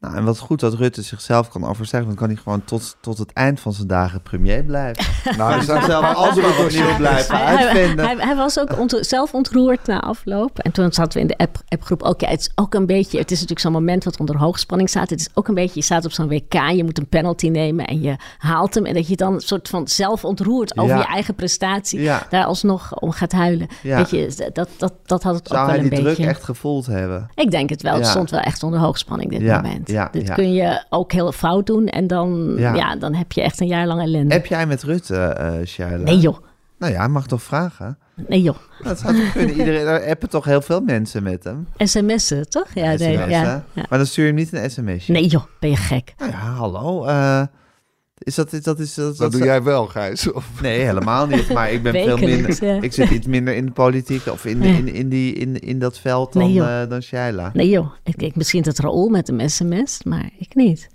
Nou, en wat goed dat Rutte zichzelf kan overstijgen. Dan kan hij gewoon tot, tot het eind van zijn dagen premier blijven. Nou, Hij zou zelf altijd opnieuw blijven Hij, hij, uitvinden. hij, hij was ook ont- zelf ontroerd na afloop. En toen zaten we in de app, appgroep ook. Ja, het is ook een beetje. Het is natuurlijk zo'n moment wat onder hoogspanning staat. Het is ook een beetje. Je staat op zo'n WK. Je moet een penalty nemen en je haalt hem. En dat je dan een soort van zelf ontroerd over Ja. je eigen prestatie. Ja. Daar alsnog om gaat huilen. Ja. Weet je, dat, dat, dat had het Zou ook wel hij een die beetje. druk echt gevoeld hebben? Ik denk het wel. Het stond wel echt onder hoogspanning dit moment. Ja, dit ja. kun je ook heel fout doen. En dan, Ja. ja. dan heb je echt een jaar lang ellende. Heb jij met Rutte, Shaila? Nee joh. Nou ja, hij mag toch vragen? Nee joh. Dat zou toch kunnen. Iedereen, er appen toch heel veel mensen met hem. SMS'en, toch? Ja, nee, ja. Maar dan stuur je hem niet een sms'je. nee joh, ben je gek. Nou ja, hallo. eh, is dat, is dat, is dat, Dat dat- doe jij wel, Gijs. Of- Nee, helemaal niet. Maar ik ben veel minder. ja. Ik zit iets minder in de politiek of in, Ja. in, in, die, in, in dat veld dan, Nee, joh. eh, dan Shaila. Nee joh, ik, ik, misschien het Raoul met een sms, maar ik niet.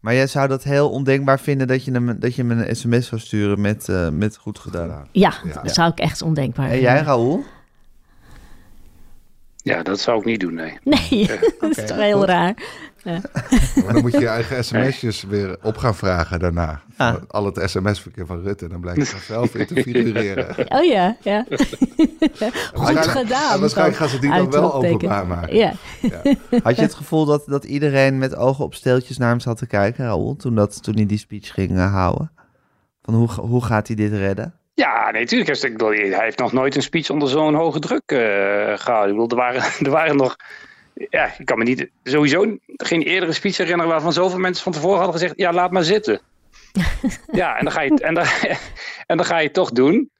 Maar jij zou dat heel ondenkbaar vinden dat je hem, dat je hem een sms zou sturen met, eh, met goed gedaan. Ja, Ja. dat zou ik echt ondenkbaar En jij, vinden. Raoul? Ja, dat zou ik niet doen, nee. Nee, dat is toch heel raar. Maar dan moet je je eigen sms'jes weer op gaan vragen daarna. Ah. Al het sms-verkeer van Rutte. Dan blijkt je vanzelf in te figureren. Oh ja, ja. Goed Waarschijnlijk- gedaan. Waarschijnlijk gaan ze die dan wel openbaar maken. Ja, Had je het gevoel dat, dat iedereen met ogen op steeltjes naar hem zat te kijken, Raoul, toen, dat, toen hij die speech ging eh, houden? Van hoe, hoe gaat hij dit redden? Ja, nee, natuurlijk. Hij heeft nog nooit een speech onder zo'n hoge druk eh, gehouden. Ik bedoel, er waren, er waren nog... Ja, ik kan me niet sowieso geen eerdere speech herinneren waarvan zoveel mensen van tevoren hadden gezegd, ja, laat maar zitten. ja, en dan, ga je, en, dan, en dan ga je het toch doen.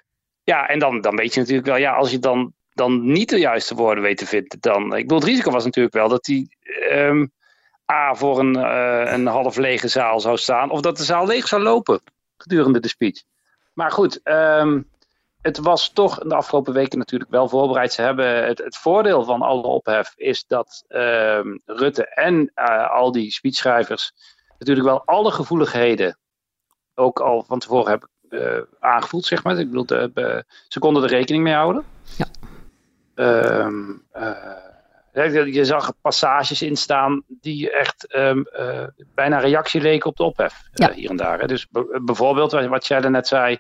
Ja, en dan, dan weet je natuurlijk wel, ja, als je dan, dan niet de juiste woorden weet te vinden, dan. Ik bedoel, het risico was natuurlijk wel dat hij ehm, A voor een, uh, een half lege zaal zou staan, of dat de zaal leeg zou lopen gedurende de speech. Maar goed, um, het was toch de afgelopen weken natuurlijk wel voorbereid. Ze hebben het, het voordeel van alle ophef is dat um, Rutte en uh, al die speechschrijvers natuurlijk wel alle gevoeligheden ook al van tevoren hebben uh, aangevoeld, zeg maar. Ik bedoel, de, ze konden er rekening mee houden. Ja. Um, je zag passages in staan die echt um, uh, bijna reactie leken op de ophef ja. hier en daar. Hè. Dus bijvoorbeeld wat jij net zei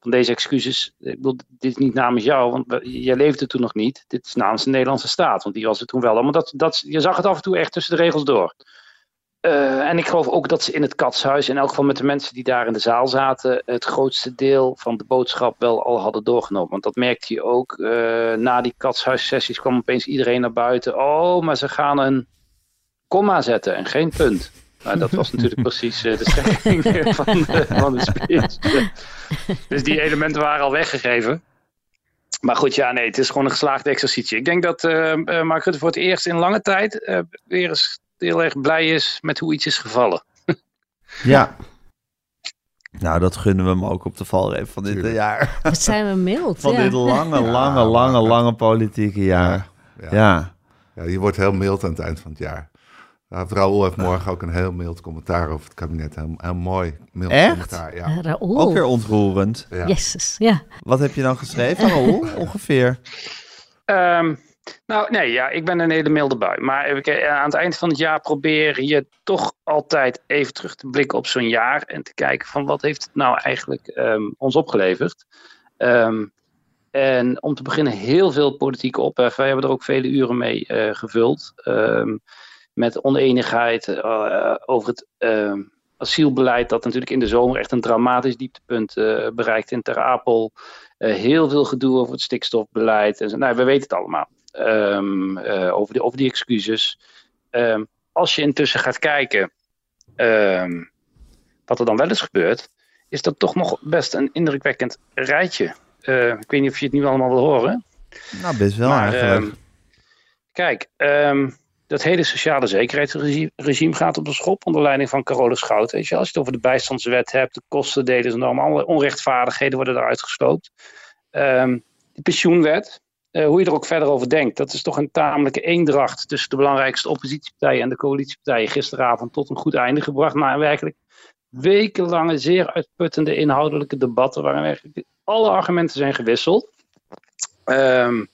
van deze excuses. Ik bedoel, dit is niet namens jou, want jij leefde toen nog niet. Dit is namens de Nederlandse staat, want die was het toen wel. Maar dat, dat, je zag het af en toe echt tussen de regels door. Uh, en ik geloof ook dat ze in het katshuis, in elk geval met de mensen die daar in de zaal zaten, het grootste deel van de boodschap wel al hadden doorgenomen. Want dat merkte je ook. Uh, na die katshuissessies kwam opeens iedereen naar buiten. Oh, maar ze gaan een komma zetten en geen punt. Nou, dat was natuurlijk precies uh, de strekking van, de, van de speech. dus die elementen waren al weggegeven. Maar goed, ja, nee, het is gewoon een geslaagde exercitie. Ik denk dat Mark Rutte voor het eerst in lange tijd weer eens heel erg blij is met hoe iets is gevallen. ja. Nou, dat gunnen we hem ook op de valreep van dit Tuurlijk. jaar. Wat zijn we mild. Van ja. dit lange, lange, lange, lange politieke jaar. Ja. ja. ja. je wordt heel mild aan het eind van het jaar. Raoul heeft morgen ook een heel mild commentaar over het kabinet. Een mooi mild Echt? commentaar. Ja. Uh, Raoul. Ook weer ontroerend. Ja. Jezus, ja. Wat heb je dan geschreven, Raoul? Ongeveer. Um, nou, nee, ja, ik ben een hele milde bui. Maar aan het eind van het jaar probeer je toch altijd even terug te blikken op zo'n jaar. En te kijken van wat heeft het nou eigenlijk um, ons opgeleverd. Um, en om te beginnen heel veel politieke ophef. Wij hebben er ook vele uren mee uh, gevuld. Um, met oneenigheid uh, over het asielbeleid. Dat natuurlijk in de zomer echt een dramatisch dieptepunt uh, bereikt in Ter Apel. heel veel gedoe over het stikstofbeleid. En zo. Nou, we weten het allemaal. Um, uh, over, die, over die excuses. Um, als je intussen gaat kijken um, wat er dan wel eens gebeurt, is dat toch nog best een indrukwekkend rijtje. Ik weet niet of je het nu allemaal wil horen. Nou, best wel maar, eigenlijk. kijk, dat hele sociale zekerheidsregime gaat op de schop onder leiding van Carolus Schout. Weet je, als je het over de bijstandswet hebt, de kostendelen en allemaal, alle onrechtvaardigheden worden eruit gesloopt. de pensioenwet, uh, hoe je er ook verder over denkt. Dat is toch een tamelijke eendracht tussen de belangrijkste oppositiepartijen en de coalitiepartijen gisteravond tot een goed einde gebracht. Maar werkelijk wekenlange, zeer uitputtende inhoudelijke debatten waarin werkelijk alle argumenten zijn gewisseld. Um,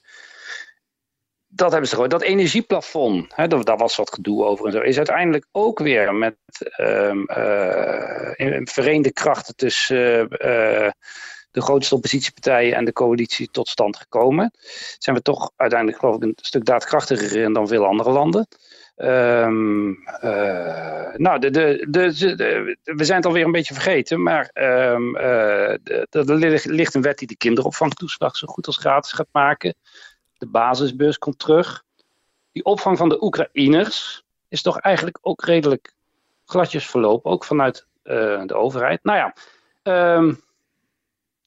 dat hebben ze gewoon. Dat energieplafond, hè, daar was wat gedoe over en zo, is uiteindelijk ook weer met um, uh, vereende krachten tussen. Uh, de grootste oppositiepartijen en de coalitie tot stand gekomen. Zijn we toch uiteindelijk, geloof ik, een stuk daadkrachtiger in dan veel andere landen. Um, uh, nou, de, de, de, we zijn het alweer een beetje vergeten, maar um, er ligt een wet die de kinderopvangtoeslag zo goed als gratis gaat maken. De basisbeurs komt terug. Die opvang van de Oekraïners is toch eigenlijk ook redelijk gladjes verlopen, ook vanuit uh, de overheid. Nou ja, um,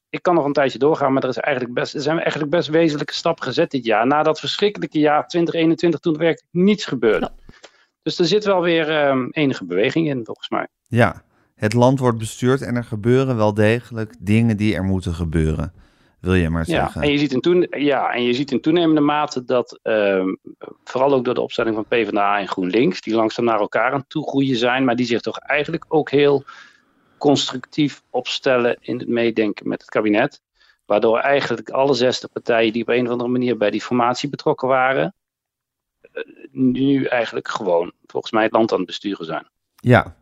ik kan nog een tijdje doorgaan, maar er, is eigenlijk best, er zijn eigenlijk best wezenlijke stappen gezet dit jaar. Na dat verschrikkelijke jaar 2021, toen er werkelijk niets gebeurde. Ja. Dus er zit wel weer um, enige beweging in, volgens mij. Ja, het land wordt bestuurd en er gebeuren wel degelijk dingen die er moeten gebeuren. Wil je maar zeggen. Ja, en je ziet in, toen, ja, en je ziet in toenemende mate dat, um, vooral ook door de opstelling van PvdA en GroenLinks, die langzaam naar elkaar aan toe groeien zijn, maar die zich toch eigenlijk ook heel constructief opstellen in het meedenken met het kabinet. Waardoor eigenlijk alle zesde partijen die op een of andere manier bij die formatie betrokken waren, nu eigenlijk gewoon volgens mij het land aan het besturen zijn. Ja,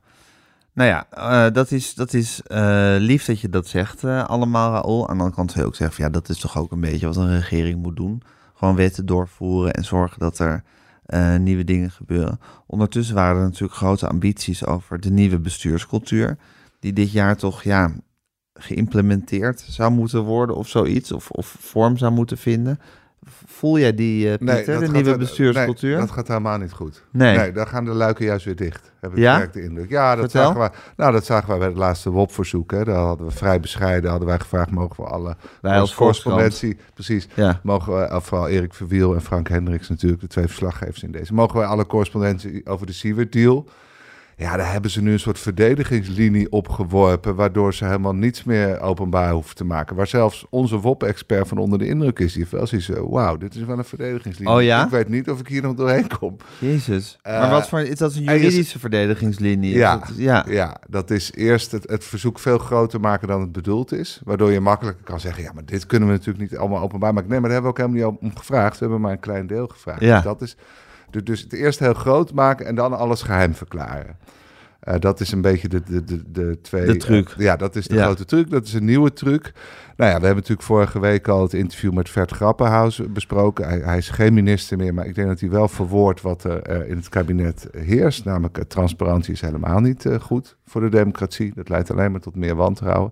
nou ja, uh, dat is, dat is uh, lief dat je dat zegt uh, allemaal, Raoul. Aan de andere kant zou ook zeggen, van, ja, dat is toch ook een beetje wat een regering moet doen. Gewoon wetten doorvoeren en zorgen dat er nieuwe dingen gebeuren. Ondertussen waren er natuurlijk grote ambities over de nieuwe bestuurscultuur die dit jaar toch ja, geïmplementeerd zou moeten worden of zoiets, of, of vorm zou moeten vinden. Voel jij die, eh, Pieter, de gaat nieuwe bestuurscultuur? Nee, dat gaat helemaal niet goed. Nee. Nee, daar gaan de luiken juist weer dicht. Heb ik Ja? de indruk. Ja, dat Vertel. zagen, we, nou, dat zagen we bij het laatste WOP-verzoek. Daar hadden we vrij bescheiden hadden wij gevraagd... mogen we alle Wij als correspondentie... Precies, Ja. mogen we, of vooral Erik Verwiel en Frank Hendricks natuurlijk... de twee verslaggevers in deze... mogen wij alle correspondentie over de Siewert-deal... Ja, daar hebben ze nu een soort verdedigingslinie opgeworpen... waardoor ze helemaal niets meer openbaar hoeven te maken. Waar zelfs onze WOP-expert van onder de indruk is. Die heeft wel zoiets wauw, dit is wel een verdedigingslinie. Oh ja? Ik weet niet of ik hier nog doorheen kom. Jezus. Eh, maar wat voor, is dat een juridische verdedigingslinie? Ja. dat- ja. Ja, dat is eerst het, het verzoek veel groter maken dan het bedoeld is. Waardoor je makkelijker kan zeggen, ja, maar dit kunnen we natuurlijk niet allemaal openbaar maken. Nee, maar daar hebben we ook helemaal niet om gevraagd. We hebben maar een klein deel gevraagd. Ja. Dus dat is dus- het eerst heel groot maken en dan alles geheim verklaren. Eh, dat is een beetje de, de, de, de twee... De truc. eh, ja, dat is de Ja. grote truc. Dat is een nieuwe truc. Nou ja, we hebben natuurlijk vorige week al het interview met Vert Grappenhuis besproken. Hij, hij is geen minister meer, maar ik denk dat hij wel verwoordt wat er eh, in het kabinet heerst. Namelijk, transparantie is helemaal niet goed voor de democratie. Dat leidt alleen maar tot meer wantrouwen.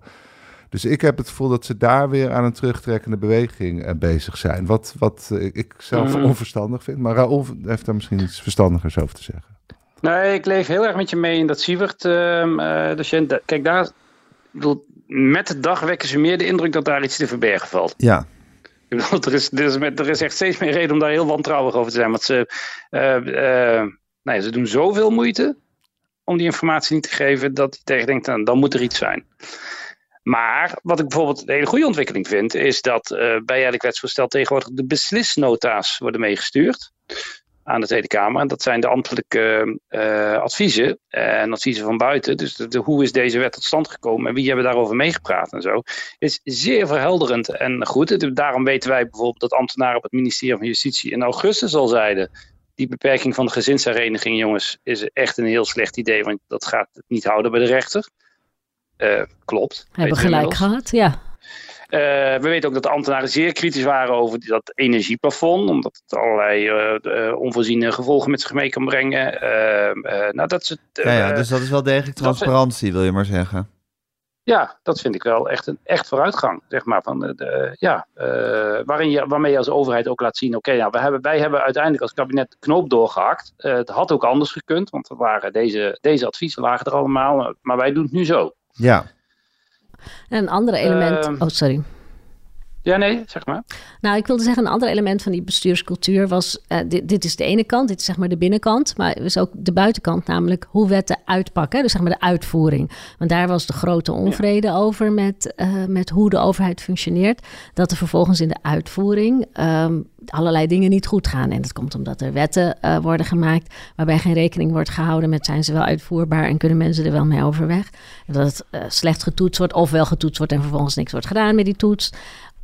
Dus ik heb het gevoel dat ze daar weer aan een terugtrekkende beweging eh, bezig zijn. Wat, wat eh, ik zelf Mm. onverstandig vind. Maar Raoul heeft daar misschien iets verstandigers over te zeggen. Nee, ik leef heel erg met je mee in dat Sievert. Da- Kijk, daar, bedoel, met de dag wekken ze meer de indruk dat daar iets te verbergen valt. Ja. Ik bedoel, er is, er, is, er is echt steeds meer reden om daar heel wantrouwig over te zijn. Want ze, ja, ze doen zoveel moeite om die informatie niet te geven dat je tegen denkt, nou, dan moet er iets zijn. Maar wat ik bijvoorbeeld een hele goede ontwikkeling vind, is dat eh, bij elk wetsvoorstel tegenwoordig de beslisnota's worden meegestuurd aan de Tweede Kamer. En dat zijn de ambtelijke eh, adviezen en adviezen van buiten. Dus de, hoe is deze wet tot stand gekomen en wie hebben daarover meegepraat en zo. Is zeer verhelderend en goed. Daarom weten wij bijvoorbeeld dat ambtenaren op het ministerie van Justitie in augustus al zeiden. Die beperking van de gezinshereniging, jongens, is echt een heel slecht idee, want dat gaat het niet houden bij de rechter. Eh, klopt. Hebben gelijk inmiddels. gehad, ja. Eh, we weten ook dat de ambtenaren zeer kritisch waren over dat energieplafond, omdat het allerlei eh, eh, onvoorziene gevolgen met zich mee kan brengen. Eh, eh, nou, dat, is het, Ja, ja, dus dat is wel degelijk transparantie, wil je maar zeggen. ja, dat vind ik wel echt een echt vooruitgang, zeg maar. Van de, de- ja, eh, waarin je, waarmee je als overheid ook laat zien, oké, nou, we hebben, wij hebben uiteindelijk als kabinet de knoop doorgehakt. Eh, het had ook anders gekund, want er waren deze, deze adviezen lagen er allemaal, maar wij doen het nu zo. Ja. En een ander element... Ehm. oh, sorry. Ja, nee, zeg maar. Nou, ik wilde zeggen, een ander element van die bestuurscultuur was... eh, dit, dit is de ene kant, dit is zeg maar de binnenkant... maar er is ook de buitenkant, namelijk hoe wetten uitpakken. Dus zeg maar de uitvoering. Want daar was de grote onvrede over met, eh, met hoe de overheid functioneert. Dat er vervolgens in de uitvoering ehm, allerlei dingen niet goed gaan. En dat komt omdat er wetten eh, worden gemaakt... waarbij geen rekening wordt gehouden met zijn ze wel uitvoerbaar... en kunnen mensen er wel mee overweg. En dat het slecht getoetst wordt of wel getoetst wordt... en vervolgens niks wordt gedaan met die toets...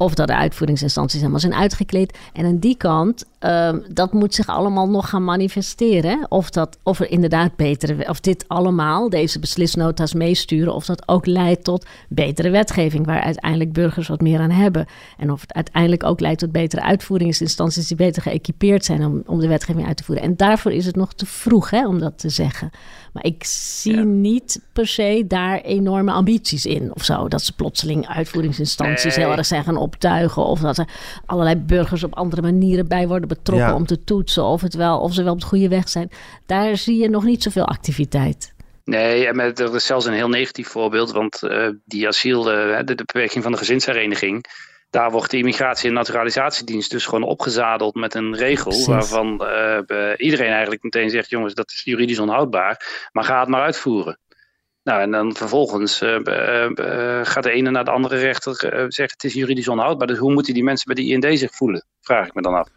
Of dat de uitvoeringsinstanties helemaal zijn uitgekleed. En aan die kant, ehm, dat moet zich allemaal nog gaan manifesteren. Of, dat, of er inderdaad betere, of dit allemaal, deze beslisnota's meesturen, of dat ook leidt tot betere wetgeving, waar uiteindelijk burgers wat meer aan hebben. En of het uiteindelijk ook leidt tot betere uitvoeringsinstanties die beter geëquipeerd zijn om, om de wetgeving uit te voeren. En daarvoor is het nog te vroeg hè, om dat te zeggen. Maar ik zie Ja. niet per se daar enorme ambities in of zo. Dat ze plotseling uitvoeringsinstanties Nee. heel erg zijn gaan optuigen. Of dat er allerlei burgers op andere manieren bij worden betrokken Ja. om te toetsen of, het wel, of ze wel op de goede weg zijn. Daar zie je nog niet zoveel activiteit. Nee, en met, er is zelfs een heel negatief voorbeeld, want eh, die asiel, eh, de, de beperking van de gezinshereniging, daar wordt de Immigratie- en Naturalisatiedienst dus gewoon opgezadeld met een regel Precies. waarvan eh, eh, iedereen eigenlijk meteen zegt, jongens, dat is juridisch onhoudbaar, maar ga het maar uitvoeren. Nou, en dan vervolgens eh, eh, eh, gaat de ene naar de andere rechter zeggen, het is juridisch onhoudbaar. Dus hoe moeten die mensen bij de IND zich voelen? Vraag ik me dan af.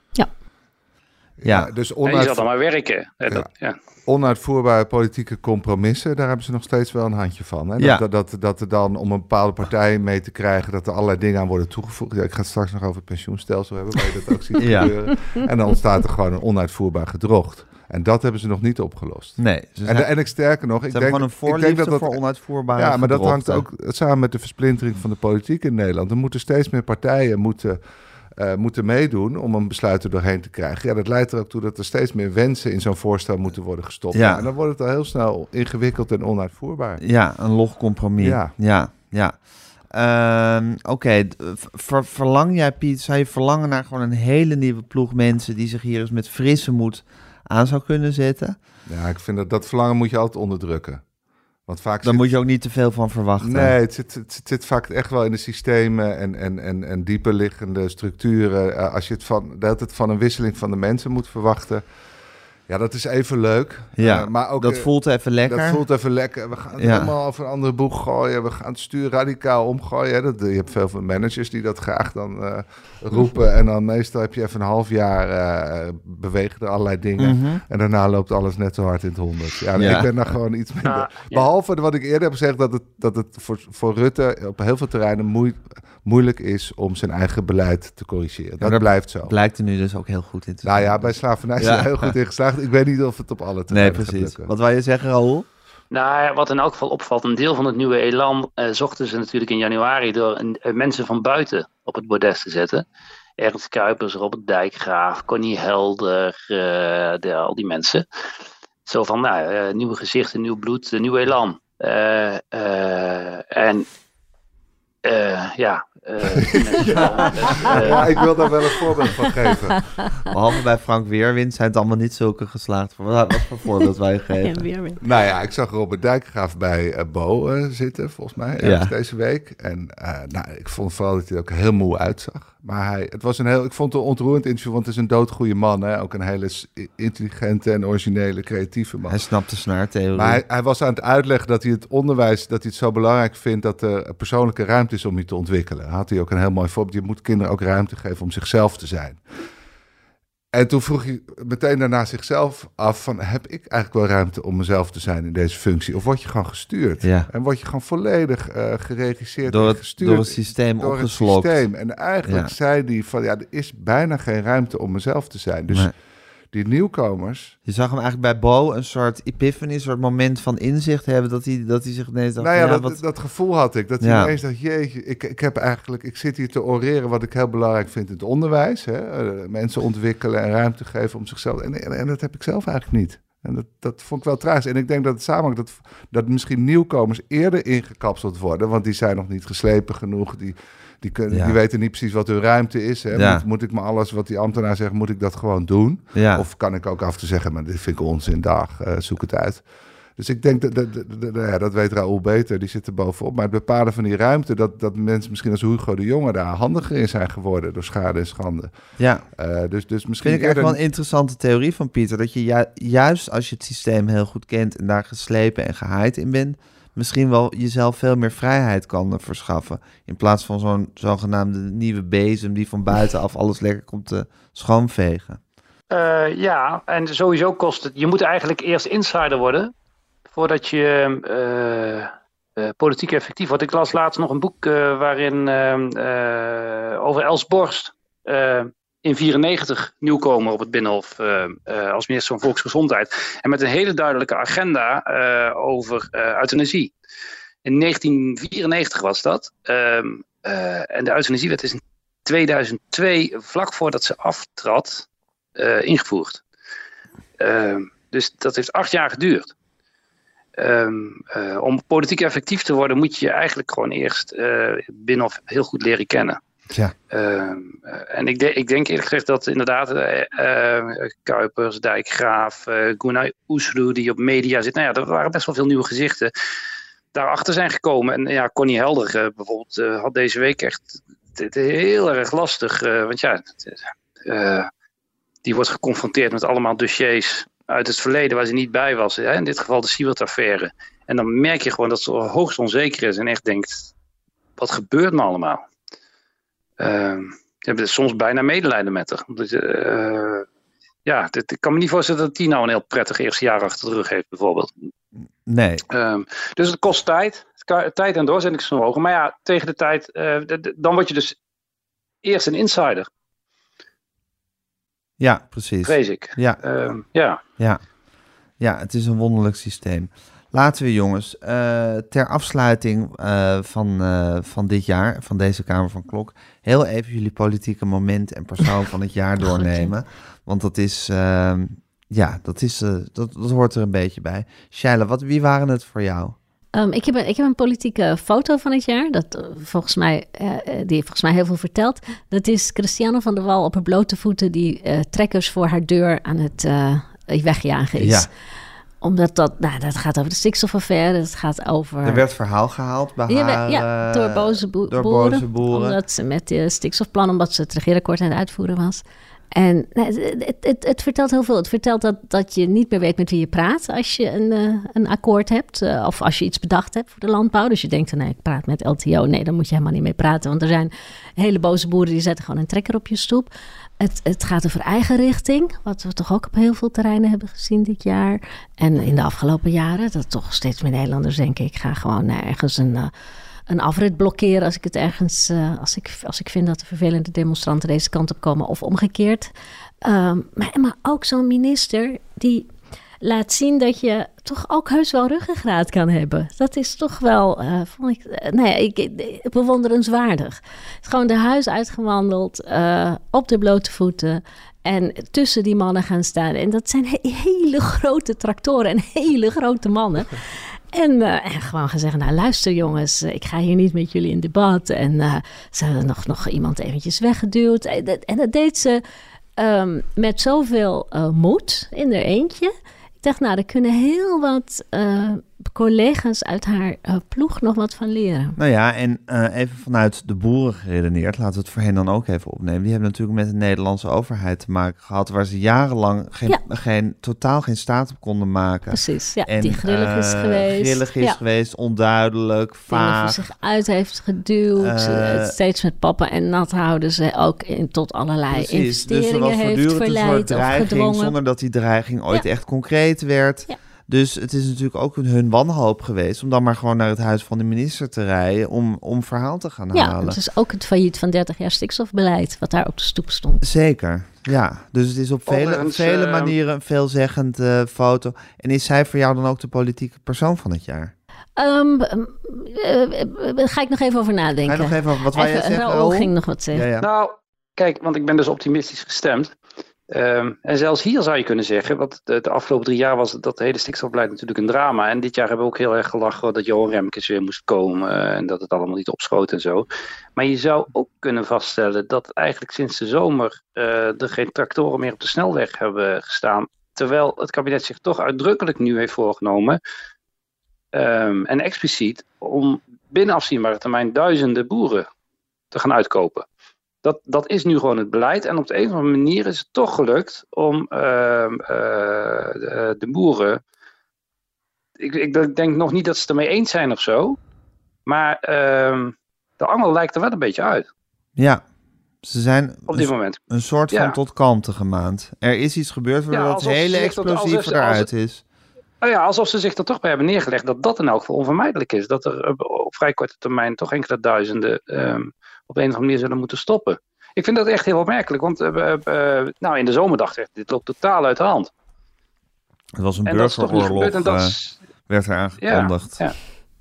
Ja. dus En je zal dan maar werken. Dat- ja. onuitvoerbare politieke compromissen, daar hebben ze nog steeds wel een handje van. Hè? Dat, Ja. dat, dat, dat er dan om een bepaalde partij mee te krijgen, dat er allerlei dingen aan worden toegevoegd. Ja, ik ga het straks nog over het pensioenstelsel hebben, waar je dat ook ziet Ja. gebeuren. En dan ontstaat er gewoon een onuitvoerbaar gedrocht. En dat hebben ze nog niet opgelost. Nee, ze En, zijn, de- en ik sterker nog, ik denk, gewoon een ik denk dat dat voor onuitvoerbare Ja, maar dat hangt ook samen met de versplintering van de politiek in Nederland. Er moeten steeds meer partijen moeten, eh, moeten meedoen om een besluit er doorheen te krijgen. Ja, dat leidt er ook toe dat er steeds meer wensen in zo'n voorstel moeten worden gestopt. Ja. En dan wordt het al heel snel ingewikkeld en onuitvoerbaar. Ja, een log compromis. Ja, Ja. ja. ehm, oké, ver- verlang jij, Piet, zou je verlangen naar gewoon een hele nieuwe ploeg mensen die zich hier eens met frisse moed aan zou kunnen zetten? Ja, ik vind dat dat verlangen moet je altijd onderdrukken. Want vaak Dan zit- moet je ook niet te veel van verwachten. Nee, het zit, het, zit- vaak echt wel in de systemen en, en, en, en dieper liggende structuren. Eh, als je het van, hele tijd van een wisseling van de mensen moet verwachten. Ja, dat is even leuk. Ja, Eh, maar ook, dat eh, voelt even lekker. Dat voelt even lekker. We gaan het Ja. helemaal over een andere boeg gooien. We gaan het stuur radicaal omgooien. Hè. Dat, je hebt veel van managers die dat graag dan eh, roepen. En dan meestal heb je even een half jaar eh, bewegen er allerlei dingen. Mhm. En daarna loopt alles net zo hard in het honderd. Ja, Ja. ik ben daar gewoon iets minder. Ja, ja. Behalve wat ik eerder heb gezegd, dat het, dat het voor, voor Rutte op heel veel terreinen moei- moeilijk is om zijn eigen beleid te corrigeren. Dat dat blijft zo. Blijkt er nu dus ook heel goed in te Nou zijn. ja, bij slavernij is Ja. heel goed in geslaagd. Ik weet niet of het op alle Nee, terreinen gaat precies. lukken. Wat wou je zeggen, Raoul? Nou, ja, wat in elk geval opvalt, een deel van het nieuwe elan eh, zochten ze natuurlijk in januari door een, eh, mensen van buiten op het bordes te zetten. Ernst Kuipers, Robert Dijkgraaf, Connie Helder, eh, de, al die mensen. Zo van, nou, eh, nieuwe gezichten, nieuw bloed, een nieuw elan. Eh, eh, en eh, ja, eh, eh, Ja, ik wil daar wel een voorbeeld van geven. Behalve bij Frank Weerwind zijn het allemaal niet zulke geslaagd. Wat, wat voor voorbeeld wij Ja, geven? weer. Nou ja, ik zag Robert Dijkgraaf bij eh, Bo zitten, volgens mij, ergens Ja. deze week. En eh, nou, ik vond vooral dat hij er ook heel moe uitzag. Maar hij, het was een heel, ik vond het een ontroerend interview, want het is een doodgoeie man. Hè? Ook een hele intelligente en originele, creatieve man. Hij snapt de snaartheorie. Maar hij, hij was aan het uitleggen dat hij het onderwijs, dat hij het zo belangrijk vindt dat er persoonlijke ruimte is om je te ontwikkelen. Had hij ook een heel mooi voorbeeld. Je moet kinderen ook ruimte geven om zichzelf te zijn. En toen vroeg hij meteen daarna zichzelf af van, heb ik eigenlijk wel ruimte om mezelf te zijn in deze functie? Of word je gewoon gestuurd? Ja. En word je gewoon volledig eh, geregisseerd door, en het, gestuurd? door het systeem door het opgeslokt. systeem. En eigenlijk Ja. zei hij van, ja, er is bijna geen ruimte om mezelf te zijn. Dus Nee. Die nieuwkomers, Je zag hem eigenlijk bij Bo een soort epiphany, een soort moment van inzicht hebben. Dat hij, dat hij zich ineens dacht, Nou ja, dat, wat- dat gevoel had ik. Dat hij Ja. ineens dacht, jeetje, ik, ik heb eigenlijk, ik zit hier te oreren wat ik heel belangrijk vind in het onderwijs. Hè? Eh, mensen ontwikkelen en ruimte geven om zichzelf. En, en, en dat heb ik zelf eigenlijk niet. En dat, dat vond ik wel tragisch. En ik denk dat het samenhangt dat, dat misschien nieuwkomers eerder ingekapseld worden. Want die zijn nog niet geslepen genoeg. Die, die, kunnen, Ja. die weten niet precies wat hun ruimte is. Hè? Ja. Moet, moet ik me alles wat die ambtenaar zegt, moet ik dat gewoon doen? ja. Of kan ik ook af te zeggen, maar dit vind ik onzin, dag, eh, zoek het uit. Dus ik denk, dat, dat, dat, dat- ja, dat weet Raoul beter, die zit er bovenop. Maar het bepalen van die ruimte, dat, dat mensen misschien als Hugo de Jonge daar handiger in zijn geworden door schade en schande. ja. Eh, dus, dus misschien Vind ik echt eerder- wel een interessante theorie van Pieter. Dat je ju- juist als je het systeem heel goed kent en daar geslepen en gehaaid in bent, misschien wel jezelf veel meer vrijheid kan verschaffen. In plaats van zo'n zogenaamde nieuwe bezem die van buitenaf alles lekker komt te schoonvegen. Eh, ja, en sowieso kost het. Je moet eigenlijk eerst insider worden voordat je eh, eh, politiek effectief wordt. Ik las laatst nog een boek eh, waarin eh, eh, over Els Borst. in 94 nieuwkomer op het Binnenhof als minister van Volksgezondheid. En met een hele duidelijke agenda eh, over euthanasie. In 1994 was dat. Ehm, eh, en de euthanasiewet is in 2002, vlak voordat ze aftrad, ingevoerd. Ehm, dus dat heeft acht jaar geduurd. Ehm, eh, om politiek effectief te worden moet je eigenlijk gewoon eerst eh Binnenhof heel goed leren kennen. Tja. Ehm, eh, en ik, de- ik denk eerlijk gezegd dat inderdaad Kuipers, Dijkgraaf, eh Gunay Oesloe die op media zit. Nou ja, er waren best wel veel nieuwe gezichten daarachter zijn gekomen. En ja, Connie Helder bijvoorbeeld had deze week echt het heel erg lastig. want ja, die wordt geconfronteerd met allemaal dossiers uit het verleden waar ze niet bij was. Hè? In dit geval de Siewert-affaire. En dan merk je gewoon dat ze hoogst onzeker is en echt denkt, wat gebeurt me allemaal? Ehm, je hebt soms bijna medelijden met haar. Omdat je, eh, ja, dit, ik kan me niet voorstellen dat die nou een heel prettig eerste jaar achter de rug heeft, bijvoorbeeld. Nee, Ehm, dus het kost tijd. Tijd en doorzettingsvermogen. Maar ja, tegen de tijd, eh, dan word je dus eerst een insider, ja, precies. vrees ik. Ja, Ehm, ja. ja. ja, het is een wonderlijk systeem. Laten we jongens, eh, ter afsluiting eh, van, eh, van dit jaar, van deze Kamer van Klok, heel even jullie politieke moment en persoon van het jaar doornemen. Want dat is, ehm, ja, dat, is, dat, dat hoort er een beetje bij. Shaila, wat, wie waren het voor jou? Um, ik, heb een, ik heb een politieke foto van het jaar, dat, uh, volgens mij, uh, die volgens mij heel veel vertelt. Dat is Christiane van der Wal op haar blote voeten die uh, trekkers voor haar deur aan het wegjagen is. Ja omdat dat, nou, dat gaat over de stikstofaffaire. Het gaat over... Er werd verhaal gehaald bij ja, haar, ja, door boze, bo door boeren, boze boeren. Omdat ze met de stikstofplan, omdat ze het regeerakkoord aan het uitvoeren was. En nou, het, het, het, vertelt heel veel. Het vertelt dat, dat je niet meer weet met wie je praat als je een, uh, een akkoord hebt. Uh, of als je iets bedacht hebt voor de landbouw. Dus je denkt, nee, ik praat met LTO. Nee, dan moet je helemaal niet mee praten. Want er zijn hele boze boeren die zetten gewoon een trekker op je stoep. Het, het gaat over eigen richting, wat we toch ook op heel veel terreinen hebben gezien dit jaar. En in de afgelopen jaren, dat toch steeds meer Nederlanders denken: ik ga gewoon ergens een, uh, een afrit blokkeren als ik het ergens, uh, als, ik, als ik vind dat de vervelende demonstranten deze kant op komen, of omgekeerd. Um, maar, maar ook zo'n minister die laat zien dat je toch ook heus wel ruggengraat kan hebben. Dat is toch wel, uh, vond ik, uh, nee, ik, bewonderenswaardig. Gewoon de huis uitgewandeld, uh, op de blote voeten. En tussen die mannen gaan staan. En dat zijn he hele grote tractoren en hele grote mannen. En, uh, en, gewoon gezegd, nou luister jongens, ik ga hier niet met jullie in debat. En uh, ze hebben nog, nog iemand eventjes weggeduwd. En dat, en dat deed ze um, met zoveel moed in er eentje dacht, nou, er kunnen heel wat collega's uit haar uh, ploeg nog wat van leren. Nou ja, en uh, even vanuit de boeren geredeneerd, laten we het voor hen dan ook even opnemen. Die hebben natuurlijk met de Nederlandse overheid te maken gehad, waar ze jarenlang geen, ja. geen, totaal geen staat op konden maken. Precies, ja, en, die grillig is geweest. Grillig is ja. geweest, onduidelijk, vaag. zich uit heeft geduwd, steeds met papa en nat houden ze ook in, tot allerlei Precies, investeringen dus heeft verleid of gedwongen. Zonder dat die dreiging ooit ja. echt concreet werd. Ja. Dus het is natuurlijk ook hun wanhoop geweest om dan maar gewoon naar het huis van de minister te rijden om, om verhaal te gaan ja, halen. Ja, het is ook het failliet van 30 jaar stikstofbeleid wat daar op de stoep stond. Zeker, ja. Dus het is op vele, op vele manieren een veelzeggend uh, foto. En is zij voor jou dan ook de politieke persoon van het jaar? Um, uh, ga ik nog even over nadenken. Ga nog even over wat wij zeggen? Raoul ging nog wat zeggen. Ja, ja. Nou, kijk, want ik ben dus optimistisch gestemd. Um, en zelfs hier zou je kunnen zeggen, want de, afgelopen drie jaar was dat hele stikstofbeleid natuurlijk een drama. En dit jaar hebben we ook heel erg gelachen dat Johan Remkes weer moest komen en dat het allemaal niet opschoot en zo. Maar je zou ook kunnen vaststellen dat eigenlijk sinds de zomer uh, er geen tractoren meer op de snelweg hebben gestaan. Terwijl het kabinet zich toch uitdrukkelijk nu heeft voorgenomen, um, en expliciet, om binnen afzienbare termijn duizenden boeren te gaan uitkopen. Dat, dat is nu gewoon het beleid. En op de een of andere manier is het toch gelukt om uh, uh, de, de, boeren. Ik, ik, denk nog niet dat ze het ermee eens zijn of zo. Maar uh, de angel lijkt er wel een beetje uit. Ja, ze zijn op dit moment. een soort van ja. tot kalmte gemaand. Er is iets gebeurd waardoor ja, het hele explosief eruit is. Nou ja, alsof ze zich er toch bij hebben neergelegd dat dat in elk geval onvermijdelijk is. Dat er op vrij korte termijn toch enkele duizenden um, op een of andere manier zullen moeten stoppen. Ik vind dat echt heel opmerkelijk, want uh, uh, nou, in de zomer dacht ik, dit loopt totaal uit de hand. Het was een burgeroorlog, en dat is, werd er aangekondigd. Ja, ja.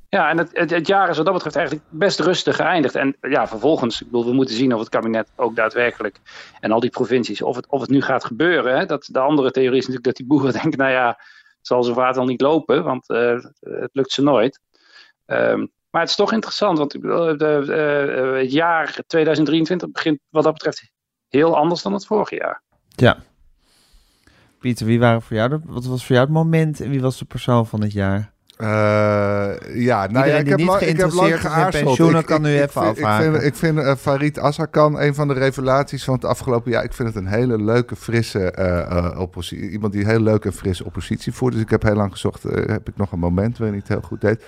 ja en het, het, het, jaar is wat dat betreft eigenlijk best rustig geëindigd. En ja, vervolgens, ik bedoel, we moeten zien of het kabinet ook daadwerkelijk, en al die provincies, of het, of het nu gaat gebeuren. Hè? Dat, de andere theorie is natuurlijk dat die boeren denken, nou ja, zal zo vaart al niet lopen, want het lukt ze nooit. Um, maar het is toch interessant, want de, de, uh, het jaar 2023 begint wat dat betreft heel anders dan het vorige jaar. Ja. Pieter, wie waren voor jou de, wat was voor jou het moment en wie was de persoon van het jaar? Uh, ja, nou ja, ik heb, lang, ik heb lang geaarzeld. Ik, kan nu ik, even ik, ik vind, ik vind uh, Farid Azarkan een van de revelaties van het afgelopen jaar. Ik vind het een hele leuke, frisse uh, oppositie. Iemand die heel leuk en fris oppositie voert. Dus ik heb heel lang gezocht, heb ik nog een moment waarin hij het heel goed deed.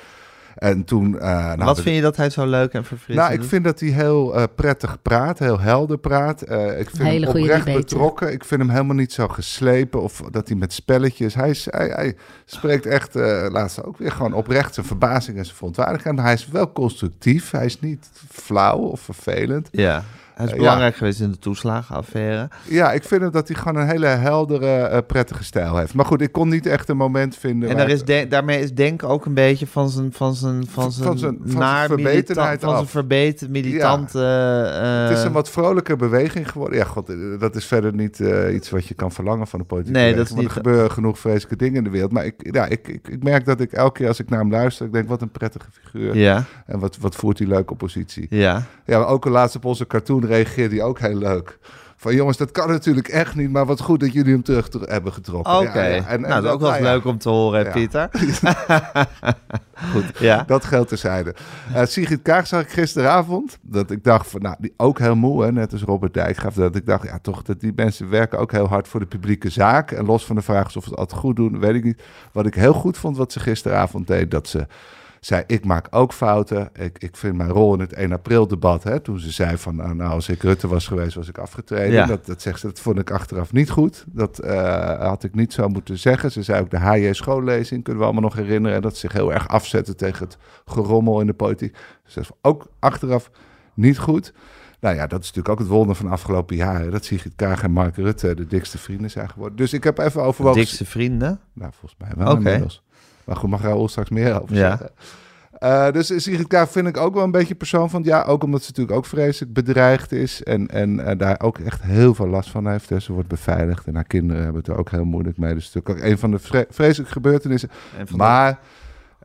En toen, uh, nou, Wat vind je dat hij zo leuk en verfrissend Nou, ik vind dat hij heel uh, prettig praat, heel helder praat. Uh, ik vind Hele hem oprecht betrokken. Ik vind hem helemaal niet zo geslepen of dat hij met spelletjes... Hij, is, hij, hij spreekt echt, laatst ook weer gewoon oprecht zijn verbazing en zijn verontwaardiging. Maar hij is wel constructief. Hij is niet flauw of vervelend. Ja. Hij is Eh, belangrijk geweest in de toeslagenaffaire. Ja, ik vind hem dat hij gewoon een hele heldere, eh, prettige stijl heeft. Maar goed, ik kon niet echt een moment vinden. En daar is de- daarmee is Denk ook een beetje van zijn, van zijn, van zijn, Van zijn- van zijn naar verbetenheid militant- van zijn af. verbeten, militante... eh, Het is een wat vrolijker beweging geworden. Ja, god, dat is verder niet iets wat je kan verlangen van een politieke Nee, beweging, dat is niet- Er gebeuren genoeg vreselijke dingen in de wereld. Maar ik, ja, ik, ik, ik merk dat ik elke keer als ik naar hem luister... ik denk, wat een prettige figuur. ja, En wat, wat voert hij leuk oppositie. ja. Ja, ook al laatst op onze cartoon reageerde hij ook heel leuk. Van jongens, dat kan natuurlijk echt niet... maar wat goed dat jullie hem terug ter- hebben getrokken. Oké, Ja, ja. Nou dat is ook wel nou ja, leuk om te horen, hè. Pieter. Goed, ja. Dat geldt terzijde. Uh, Sigrid Kaag zag ik gisteravond. Dat ik dacht van, nou, die ook heel moe, hè, net als Robert Dijkgraaf. Dat ik dacht, ja, toch, dat die mensen werken ook heel hard voor de publieke zaak. En los van de vraag of ze het altijd goed doen, weet ik niet. Wat ik heel goed vond, wat ze gisteravond deed, dat ze zei, ik maak ook fouten. Ik, ik vind mijn rol in het 1 april debat, hè, toen ze zei van, nou, nou, als ik Rutte was geweest, was ik afgetreden. Ja. Dat, dat zegt ze, dat vond ik achteraf niet goed. Dat eh, had ik niet zo moeten zeggen. Ze zei ook de HJ schoollezing, kunnen we allemaal nog herinneren. Dat ze zich heel erg afzetten tegen het gerommel in de politiek. Ze zei ook achteraf niet goed. Nou ja, dat is natuurlijk ook het wonder van de afgelopen jaren. Dat Sigrid Kaag en Mark Rutte de dikste vrienden zijn geworden. Dus ik heb even overwogen... Dikste vrienden. Nou, volgens mij wel Oké. inmiddels. Maar goed, mag Raoul straks meer over Ja. zeggen. Eh, dus Sigrid Kaag vind ik ook wel een beetje persoon van... Ja, ook omdat ze natuurlijk ook vreselijk bedreigd is... en, en eh, daar ook echt heel veel last van heeft. Hè. Ze wordt beveiligd en haar kinderen hebben het er ook heel moeilijk mee. Dus het is natuurlijk ook een van de vre- vreselijke gebeurtenissen. De-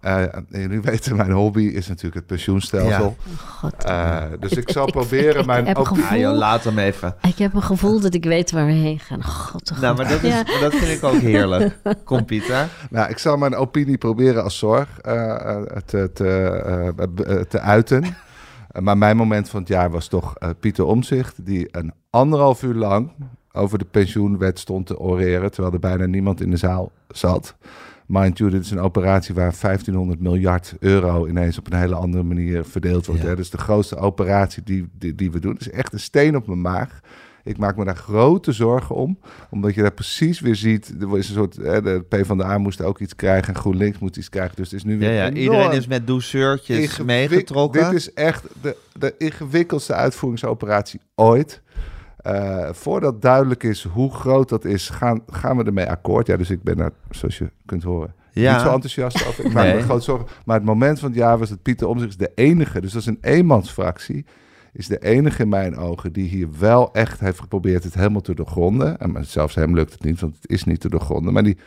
Eh, jullie weten, mijn hobby is natuurlijk het pensioenstelsel. God. Eh, dus ik, Ik- zal ik- proberen ik mijn... heb ook- gevoel- Ah, joh, laat hem even. Ik heb een gevoel dat ik weet waar we heen gaan. God, oh Nou, maar dat, is, Ja. maar dat vind ik ook heerlijk. Kom, Pieter. Nou, ik zal mijn opinie proberen als zorg eh, eh, te, te, te uiten. Maar mijn moment van het jaar was toch eh, Pieter Omzicht, die een anderhalf uur lang over de pensioenwet stond te oreren, terwijl er bijna niemand in de zaal zat. Mind you, dit is een operatie waar 1500 miljard euro ineens op een hele andere manier verdeeld wordt. Ja. Hè? Dat is de grootste operatie die, die, die we doen. Het is echt een steen op mijn maag. Ik maak me daar grote zorgen om, omdat je daar precies weer ziet. Er is een soort, hè, de PvdA moest ook iets krijgen en GroenLinks moet iets krijgen. Dus het is nu Ja, weer ja, enorm iedereen is met douceurtjes meegetrokken. Dit is echt de, de ingewikkeldste uitvoeringsoperatie ooit. Eh, voordat duidelijk is hoe groot dat is, gaan, gaan we ermee akkoord. Ja, dus ik ben daar, zoals je kunt horen, Ja. niet zo enthousiast over. Ik maak Nee. me groot zorgen. Maar het moment van het jaar was dat Pieter is de enige, dus dat is een eenmansfractie, is de enige in mijn ogen die hier wel echt heeft geprobeerd het helemaal te doorgronden. En zelfs hem lukt het niet, want het is niet te doorgronden. Maar die,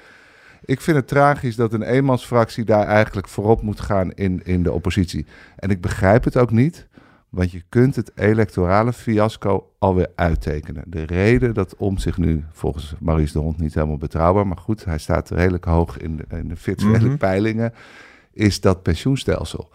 ik vind het tragisch dat een eenmansfractie daar eigenlijk voorop moet gaan in, in de oppositie. En ik begrijp het ook niet, want je kunt het electorale fiasco alweer uittekenen. De reden dat om zich nu, volgens Maurice de Hond, niet helemaal betrouwbaar, maar goed, hij staat redelijk hoog in de, in de virtuele Mhm. peilingen, is dat pensioenstelsel.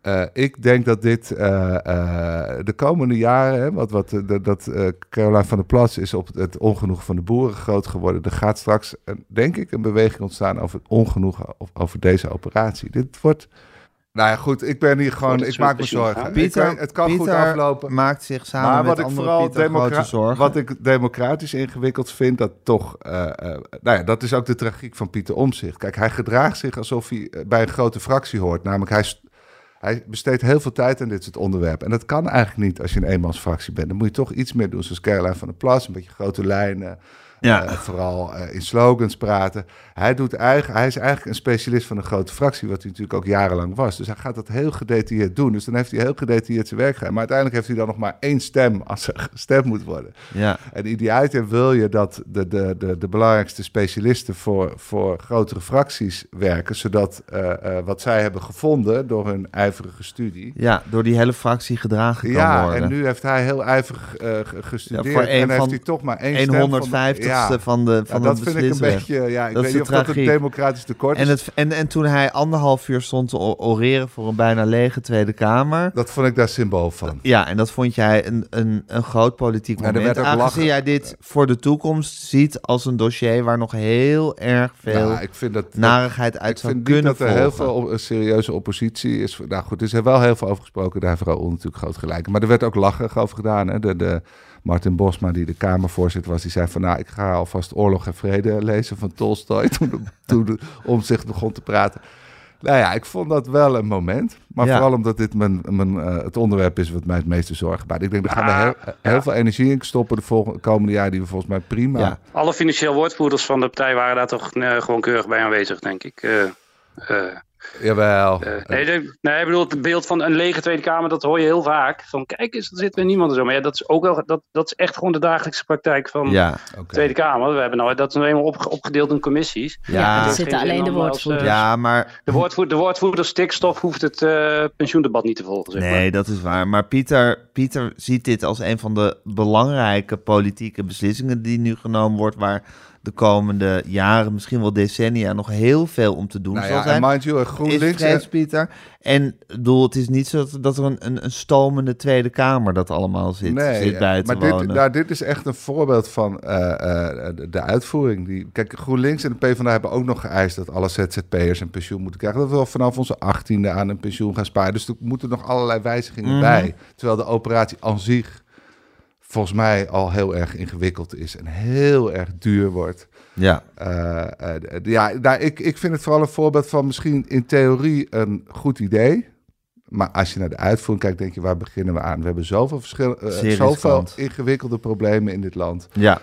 Eh, ik denk dat dit eh, eh, de komende jaren, hè, wat, wat, dat, Caroline van der Plas is op het ongenoegen van de boeren groot geworden. Er gaat straks, denk ik, een beweging ontstaan over het ongenoegen of, over deze operatie. Dit wordt. Nou ja, goed, ik ben hier gewoon, ik maak me zorgen. Ik Pieter, het kan goed aflopen. maakt zich samen Maar met wat ik andere vooral grote zorgen. wat ik democratisch ingewikkeld vind, dat toch, eh, eh, nou ja, dat is ook de tragiek van Pieter Omzicht. Kijk, hij gedraagt zich alsof hij eh, bij een grote fractie hoort. Namelijk, hij, hij besteedt heel veel tijd aan dit soort onderwerpen. En dat kan eigenlijk niet als je een eenmansfractie bent. Dan moet je toch iets meer doen, zoals Caroline van der Plas, een beetje grote lijnen. Ja. eh, vooral eh, in slogans praten. Hij, doet eigen, hij is eigenlijk een specialist van een grote fractie, wat hij natuurlijk ook jarenlang was. Dus hij gaat dat heel gedetailleerd doen. Dus dan heeft hij heel gedetailleerd zijn werk gedaan. Maar uiteindelijk heeft hij dan nog maar één stem als er gestemd moet worden. Ja. En idealiter wil je dat de, de, de, de belangrijkste specialisten voor, voor grotere fracties werken, zodat eh, wat zij hebben gevonden door hun ijverige studie. ja, door die hele fractie gedragen kan Ja, worden. en nu heeft hij heel ijverig ge- gestudeerd. Ja, voor en heeft hij toch maar één stem van de- 150ste Ja. van de, Ja, van dat vind ik een beetje. Ja, ik Dat weet niet of dat een democratisch tekort is. En, het, en, en toen hij anderhalf uur stond te oreren voor een bijna lege Tweede Kamer. Dat vond ik daar symbool van. Ja, en dat vond jij een, een, een groot politiek Ja, moment. werd ook Aangezien lachen. jij dit voor de toekomst ziet als een dossier waar nog heel erg veel Nou, ik vind dat. narigheid uit ik zou vind kunnen dat er heel veel op- een serieuze oppositie is. Nou goed, er is er wel heel veel over gesproken. Daar heeft Raoul natuurlijk groot gelijk. Maar er werd ook lachig over gedaan. Hè? De, de Martin Bosma, die de Kamervoorzitter was, die zei van... nou, ik ga alvast Oorlog en Vrede lezen van Tolstoy. toen, toen de omzicht begon te praten. Nou ja, ik vond dat wel een moment. Maar Ja. vooral omdat dit mijn, mijn, eh, het onderwerp is wat mij het meeste zorgen baart. Ik denk, daar gaan we heel, heel veel energie in stoppen de volgende, komende jaar, die we volgens mij prima... Ja. Alle financieel woordvoerders van de partij waren daar toch eh, gewoon keurig bij aanwezig, denk ik. Eh, eh, Jawel. eh, nee, de- nee, ik bedoel, het beeld van een lege Tweede Kamer, dat hoor je heel vaak. Van kijk eens, er zit weer niemand en zo. Maar ja, dat is ook wel, dat, dat is echt gewoon de dagelijkse praktijk van Ja, Oké. Tweede Kamer. We hebben nou, dat is nou eenmaal opge- opgedeeld in commissies. Ja, ja, er dat zitten alleen de als, woordvoerders. eh, ja, maar De, woordvoerder, de woordvoerder stikstof hoeft het eh, pensioendebat niet te volgen. Zeg maar. Nee, dat is waar. Maar Pieter, Pieter ziet dit als een van de belangrijke politieke beslissingen die nu genomen wordt, waar de komende jaren, misschien wel decennia, nog heel veel om te doen Nou zal ja, en zijn. mind you, Is GroenLinks... vrees, Pieter. En ik bedoel, het is niet zo dat, dat er een, een, een stomende Tweede Kamer dat allemaal zit, zit bij te maar wonen. dit, nou, dit is echt een voorbeeld van eh, eh, de, uitvoering. Die, kijk, GroenLinks en de PvdA hebben ook nog geëist dat alle ZZP'ers een pensioen moeten krijgen. Dat we vanaf onze achttiende aan een pensioen gaan sparen. Dus er moeten nog allerlei wijzigingen Mhm. bij. Terwijl de operatie aan zich volgens mij al heel erg ingewikkeld is en heel erg duur wordt. ja, Eh, eh, ja, nou, ik, ik vind het vooral een voorbeeld van misschien in theorie een goed idee. Maar als je naar de uitvoering kijkt, denk je, waar beginnen we aan? We hebben zoveel, verschil, eh, zoveel ingewikkelde problemen in dit land. ja.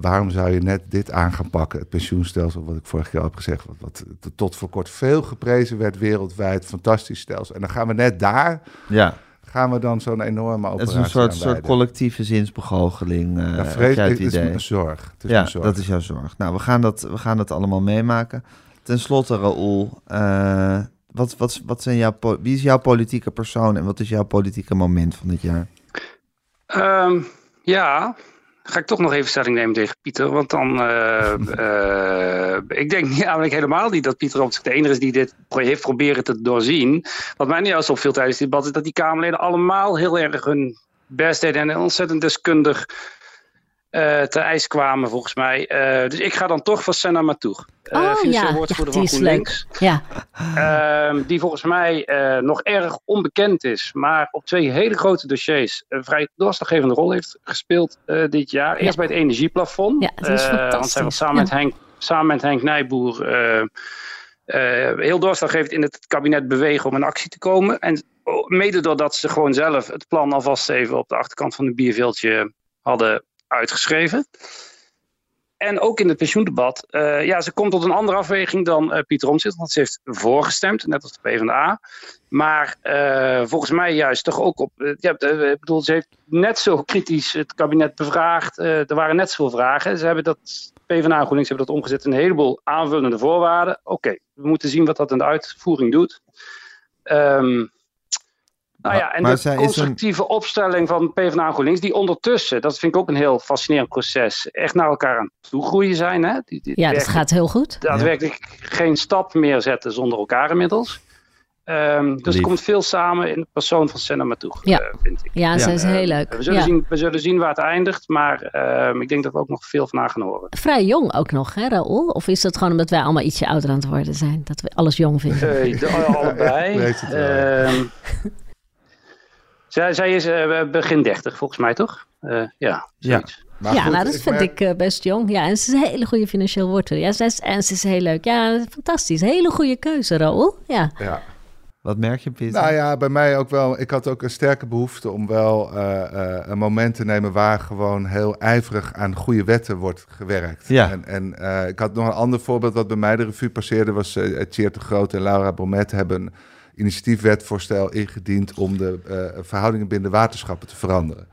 Waarom zou je net dit aan gaan pakken? Het pensioenstelsel, wat ik vorig jaar heb gezegd, wat, wat tot voor kort veel geprezen werd wereldwijd. Fantastisch stelsel. En dan gaan we net daar, ja. Gaan we dan zo'n enorme Het operatie is een soort, soort collectieve zinsbegoocheling. eh Ja, vrees, het het is mijn zorg. Het is ja, mijn zorg. dat is jouw zorg. Nou, we gaan dat, we gaan dat allemaal meemaken. Ten slotte, Raoul, eh, wat, wat, wat zijn jouw, wie is jouw politieke persoon en wat is jouw politieke moment van dit jaar? Ehm, ja, ga ik toch nog even stelling nemen tegen Pieter. Want dan, eh, eh, ik denk namelijk helemaal niet dat Pieter op zich de enige is die dit heeft proberen te doorzien. Wat mij niet juist opviel tijdens dit debat is dat die Kamerleden allemaal heel erg hun best deden en ontzettend deskundig eh te ijs kwamen volgens mij. Eh, dus ik ga dan toch voor Senna Matoeg. Uh, Oh ja, woordvoerder ja, die van GroenLinks. Ja, Ehm, die volgens mij nog erg onbekend is, maar op twee hele grote dossiers een vrij doorslaggevende rol heeft gespeeld dit jaar. Eerst bij het energieplafond. Ja, het is Want fantastisch. zij was samen, met. Henk, samen met Henk Nijboer heel doorslaggevend in het kabinet bewegen om in actie te komen. En oh, mede doordat ze gewoon zelf het plan alvast even op de achterkant van het bierveeltje hadden uitgeschreven. En ook in het pensioendebat, eh, ja, ze komt tot een andere afweging dan eh, Pieter Omtzigt, want ze heeft voorgestemd, net als de PvdA. Maar eh, volgens mij juist toch ook op, ik bedoel, ze heeft net zo kritisch het kabinet bevraagd. er waren net zoveel vragen. Ze hebben dat, PvdA en GroenLinks hebben dat omgezet in een heleboel aanvullende voorwaarden. Oké, we moeten zien wat dat in de uitvoering doet. Ehm, nou ja, en maar de zij een- constructieve opstelling van PvdA en GroenLinks, die ondertussen, dat vind ik ook een heel fascinerend proces, echt naar elkaar aan het toegroeien zijn. Hè? Die, die ja dat gaat heel goed. daadwerkelijk geen stap meer zetten zonder elkaar inmiddels. Ehm, dus er komt veel samen in de persoon van Senna Matoeg, Ja. eh, vind ik. Ja, ze Ja, is Eh, heel leuk. We zullen, Ja. zien, we zullen zien waar het eindigt, maar ehm, ik denk dat we ook nog veel van haar gaan horen. Vrij jong ook nog, hè Raoul? Of is dat gewoon omdat wij allemaal ietsje ouder aan het worden zijn? Dat we alles jong vinden? Eh, allebei. ik weet het wel, ja. Ehm, zij, zij is eh, begin 30, volgens mij toch? Eh, ja, zoiets. Maar ja, goed, nou, dat vind merk- ik eh, best jong. Ja, en ze is een hele goede financieel woordvoerder. Ja, zij is, en ze is heel leuk. Ja, fantastisch. Hele goede keuze, Raoul. Ja. Ja. Wat merk je, Pieter? Nou ja, bij mij ook wel. Ik had ook een sterke behoefte om wel eh, eh, een moment te nemen waar gewoon heel ijverig aan goede wetten wordt gewerkt. Ja. En, en eh, ik had nog een ander voorbeeld wat bij mij de revue passeerde, was uh, Tjeerd de Groot en Laura Bromet hebben een initiatiefwetvoorstel ingediend om de eh, verhoudingen binnen de waterschappen te veranderen.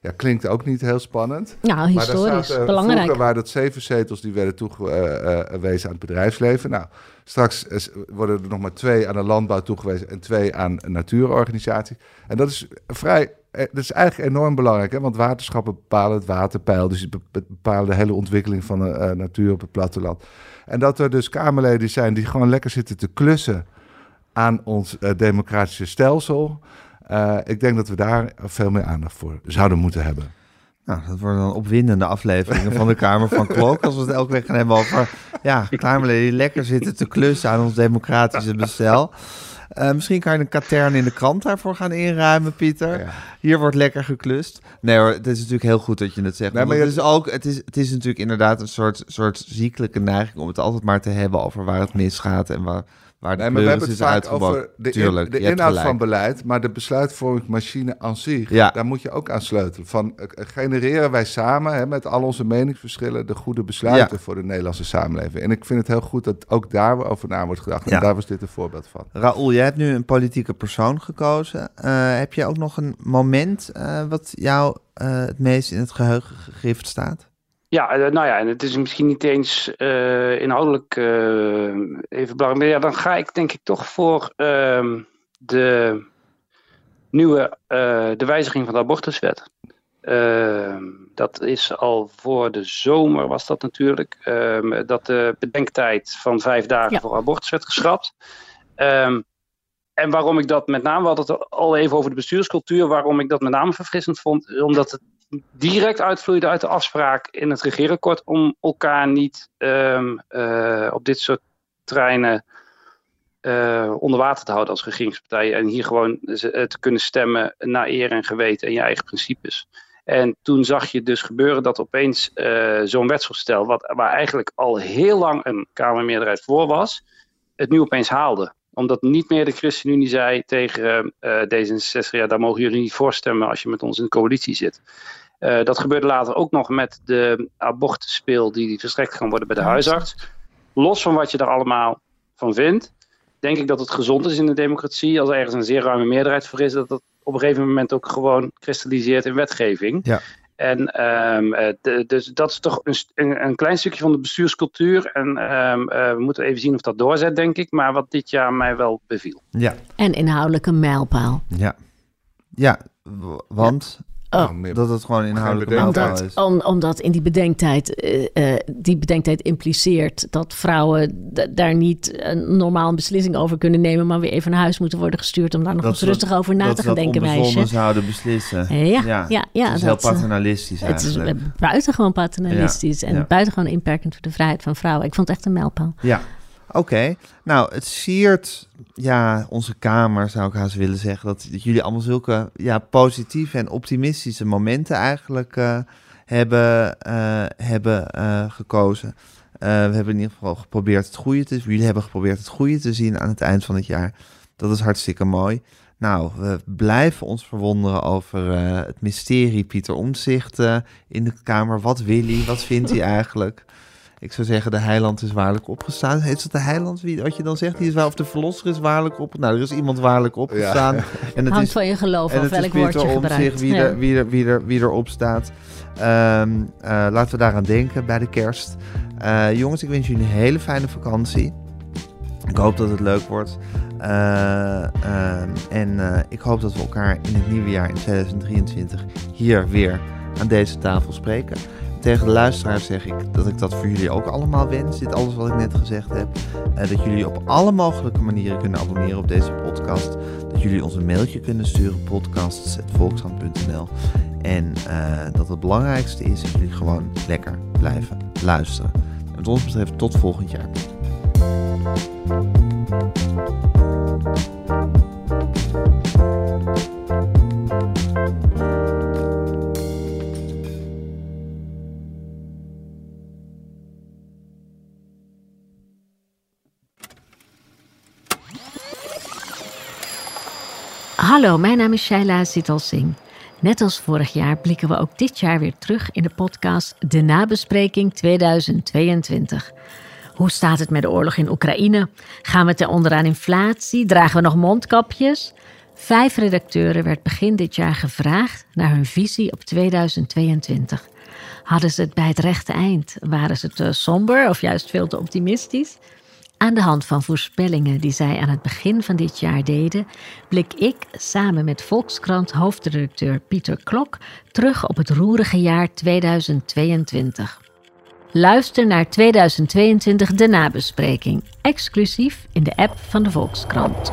Ja, klinkt ook niet heel spannend. Nou, Maar historisch. belangrijk. Vroeger waren dat zeven zetels die werden toegewezen aan het bedrijfsleven. Nou, straks worden er nog maar twee aan de landbouw toegewezen en twee aan een natuurorganisatie. En dat is vrij, eh, dat is eigenlijk enorm belangrijk, hè? want waterschappen bepalen het waterpeil, dus bepalen de hele ontwikkeling van de eh, natuur op het platteland. En dat er dus Kamerleden zijn die gewoon lekker zitten te klussen aan ons eh, democratische stelsel. Eh, ik denk dat we daar veel meer aandacht voor zouden moeten hebben. Nou, dat worden dan opwindende afleveringen van de Kamer van Klok. Als we het elke week gaan hebben over ja, Kamerleden die lekker zitten te klussen aan ons democratische bestel. Eh, misschien kan je een katern in de krant daarvoor gaan inruimen, Pieter. Ja. Hier wordt lekker geklust. Nee hoor, het is natuurlijk heel goed dat je het zegt. Nee, maar het, is ook, het, is, het is natuurlijk inderdaad een soort, soort ziekelijke neiging om het altijd maar te hebben over waar het misgaat en waar, waar de Nee, maar we hebben het vaak over de, in- inhoud gelijk. van beleid, maar de besluitvormingsmachine aan zich, Ja. daar moet je ook aan sleutelen. Van, eh, genereren wij samen, hè, met al onze meningsverschillen, de goede besluiten Ja. voor de Nederlandse samenleving. En ik vind het heel goed dat ook daar over na wordt gedacht. Ja. En daar was dit een voorbeeld van. Raoul, jij hebt nu een politieke persoon gekozen. Eh, heb je ook nog een moment eh, wat jou eh, het meest in het geheugen gegrift staat? Ja, eh, nou ja, en het is misschien niet eens eh, inhoudelijk eh, even belangrijk. Maar ja, dan ga ik denk ik toch voor ehm, de nieuwe de wijziging van de abortuswet. Ehm, dat is al voor de zomer was dat natuurlijk. ehm, dat de bedenktijd van vijf dagen Ja. voor abortus werd geschrapt. En waarom ik dat met name, we hadden het al even over de bestuurscultuur, waarom ik dat met name verfrissend vond, omdat het direct uitvloeide uit de afspraak in het regeerakkoord om elkaar niet ehm, eh, op dit soort terreinen eh, onder water te houden als regeringspartij. En hier gewoon eh, te kunnen stemmen naar eer en geweten en je eigen principes. En toen zag je dus gebeuren dat opeens zo'n wetsvoorstel, wat, waar eigenlijk al heel lang een Kamermeerderheid voor was, het nu opeens haalde omdat niet meer de ChristenUnie zei tegen eh, D66, ja, daar mogen jullie niet voor stemmen als je met ons in de coalitie zit. Eh, dat gebeurde later ook nog met de abortuspil die verstrekt kan worden bij de huisarts. Los van wat je daar allemaal van vindt, denk ik dat het gezond is in de democratie, als er ergens een zeer ruime meerderheid voor is, dat dat op een gegeven moment ook gewoon kristalliseert in wetgeving. Ja. En ehm, eh, de- dus dat is toch een, een, een klein stukje van de bestuurscultuur. En ehm, eh, we moeten even zien of dat doorzet, denk ik. Maar wat dit jaar mij wel beviel. Ja, En inhoudelijk een mijlpaal. ja. Ja, want Oh. Nou, dat het gewoon inhoudelijk mijlpaal is. Omdat, om, omdat in die bedenktijd, eh, eh, die bedenktijd impliceert dat vrouwen daar niet een normaal een beslissing over kunnen nemen, maar weer even naar huis moeten worden gestuurd om daar nog eens ze rustig over na dat te ze gaan dat denken, meisje. zouden beslissen. Eh, ja, ja, ja, het is heel dat, paternalistisch Het is eigenlijk. buitengewoon paternalistisch Ja, en ja. buitengewoon inperkend voor de vrijheid van vrouwen. Ik vond het echt een mijlpaal. Ja, oké. Nou, het siert ja, onze kamer, zou ik haast willen zeggen. Dat, dat jullie allemaal zulke ja, positieve en optimistische momenten eigenlijk eh, hebben, eh, hebben eh, gekozen. We hebben in ieder geval geprobeerd het goede te Jullie hebben geprobeerd het goede te zien aan het eind van het jaar. Dat is hartstikke mooi. Nou, we blijven ons verwonderen over het mysterie Pieter eh, in de Kamer. Wat wil hij? Wat vindt hij eigenlijk? Ik zou zeggen, de heiland is waarlijk opgestaan. Is het de heiland, wie, wat je dan zegt? Die is waar, of de verlosser is waarlijk op? Nou, er is iemand waarlijk opgestaan. En het Hangt is, van je geloof en af welk woord je om zich wie, Ja. er, wie, er, wie, er, wie erop staat. Ehm, eh, laten we daaraan denken bij de kerst. Eh, jongens, ik wens jullie een hele fijne vakantie. Ik hoop dat het leuk wordt. Eh, ehm, en eh, ik hoop dat we elkaar in het nieuwe jaar in 2023 hier weer aan deze tafel spreken. Tegen de luisteraars zeg ik dat ik dat voor jullie ook allemaal wens. Dit alles wat ik net gezegd heb. Eh, dat jullie op alle mogelijke manieren kunnen abonneren op deze podcast. Dat jullie ons een mailtje kunnen sturen. podcasts.volkshand.nl En eh, dat het belangrijkste is dat jullie gewoon lekker blijven luisteren. Wat ons betreft tot volgend jaar. Hallo, mijn naam is Shaila Zital Singh. Net als vorig jaar blikken we ook dit jaar weer terug in de podcast De Nabespreking 2022. Hoe staat het met de oorlog in Oekraïne? Gaan we ten onder aan inflatie? Dragen we nog mondkapjes? Vijf redacteuren werd begin dit jaar gevraagd naar hun visie op 2022. Hadden ze het bij het rechte eind? Waren ze te somber of juist veel te optimistisch? Aan de hand van voorspellingen die zij aan het begin van dit jaar deden, blik ik samen met Volkskrant hoofdredacteur Pieter Klok terug op het roerige jaar 2022. Luister naar 2022 de nabespreking, exclusief in de app van de Volkskrant.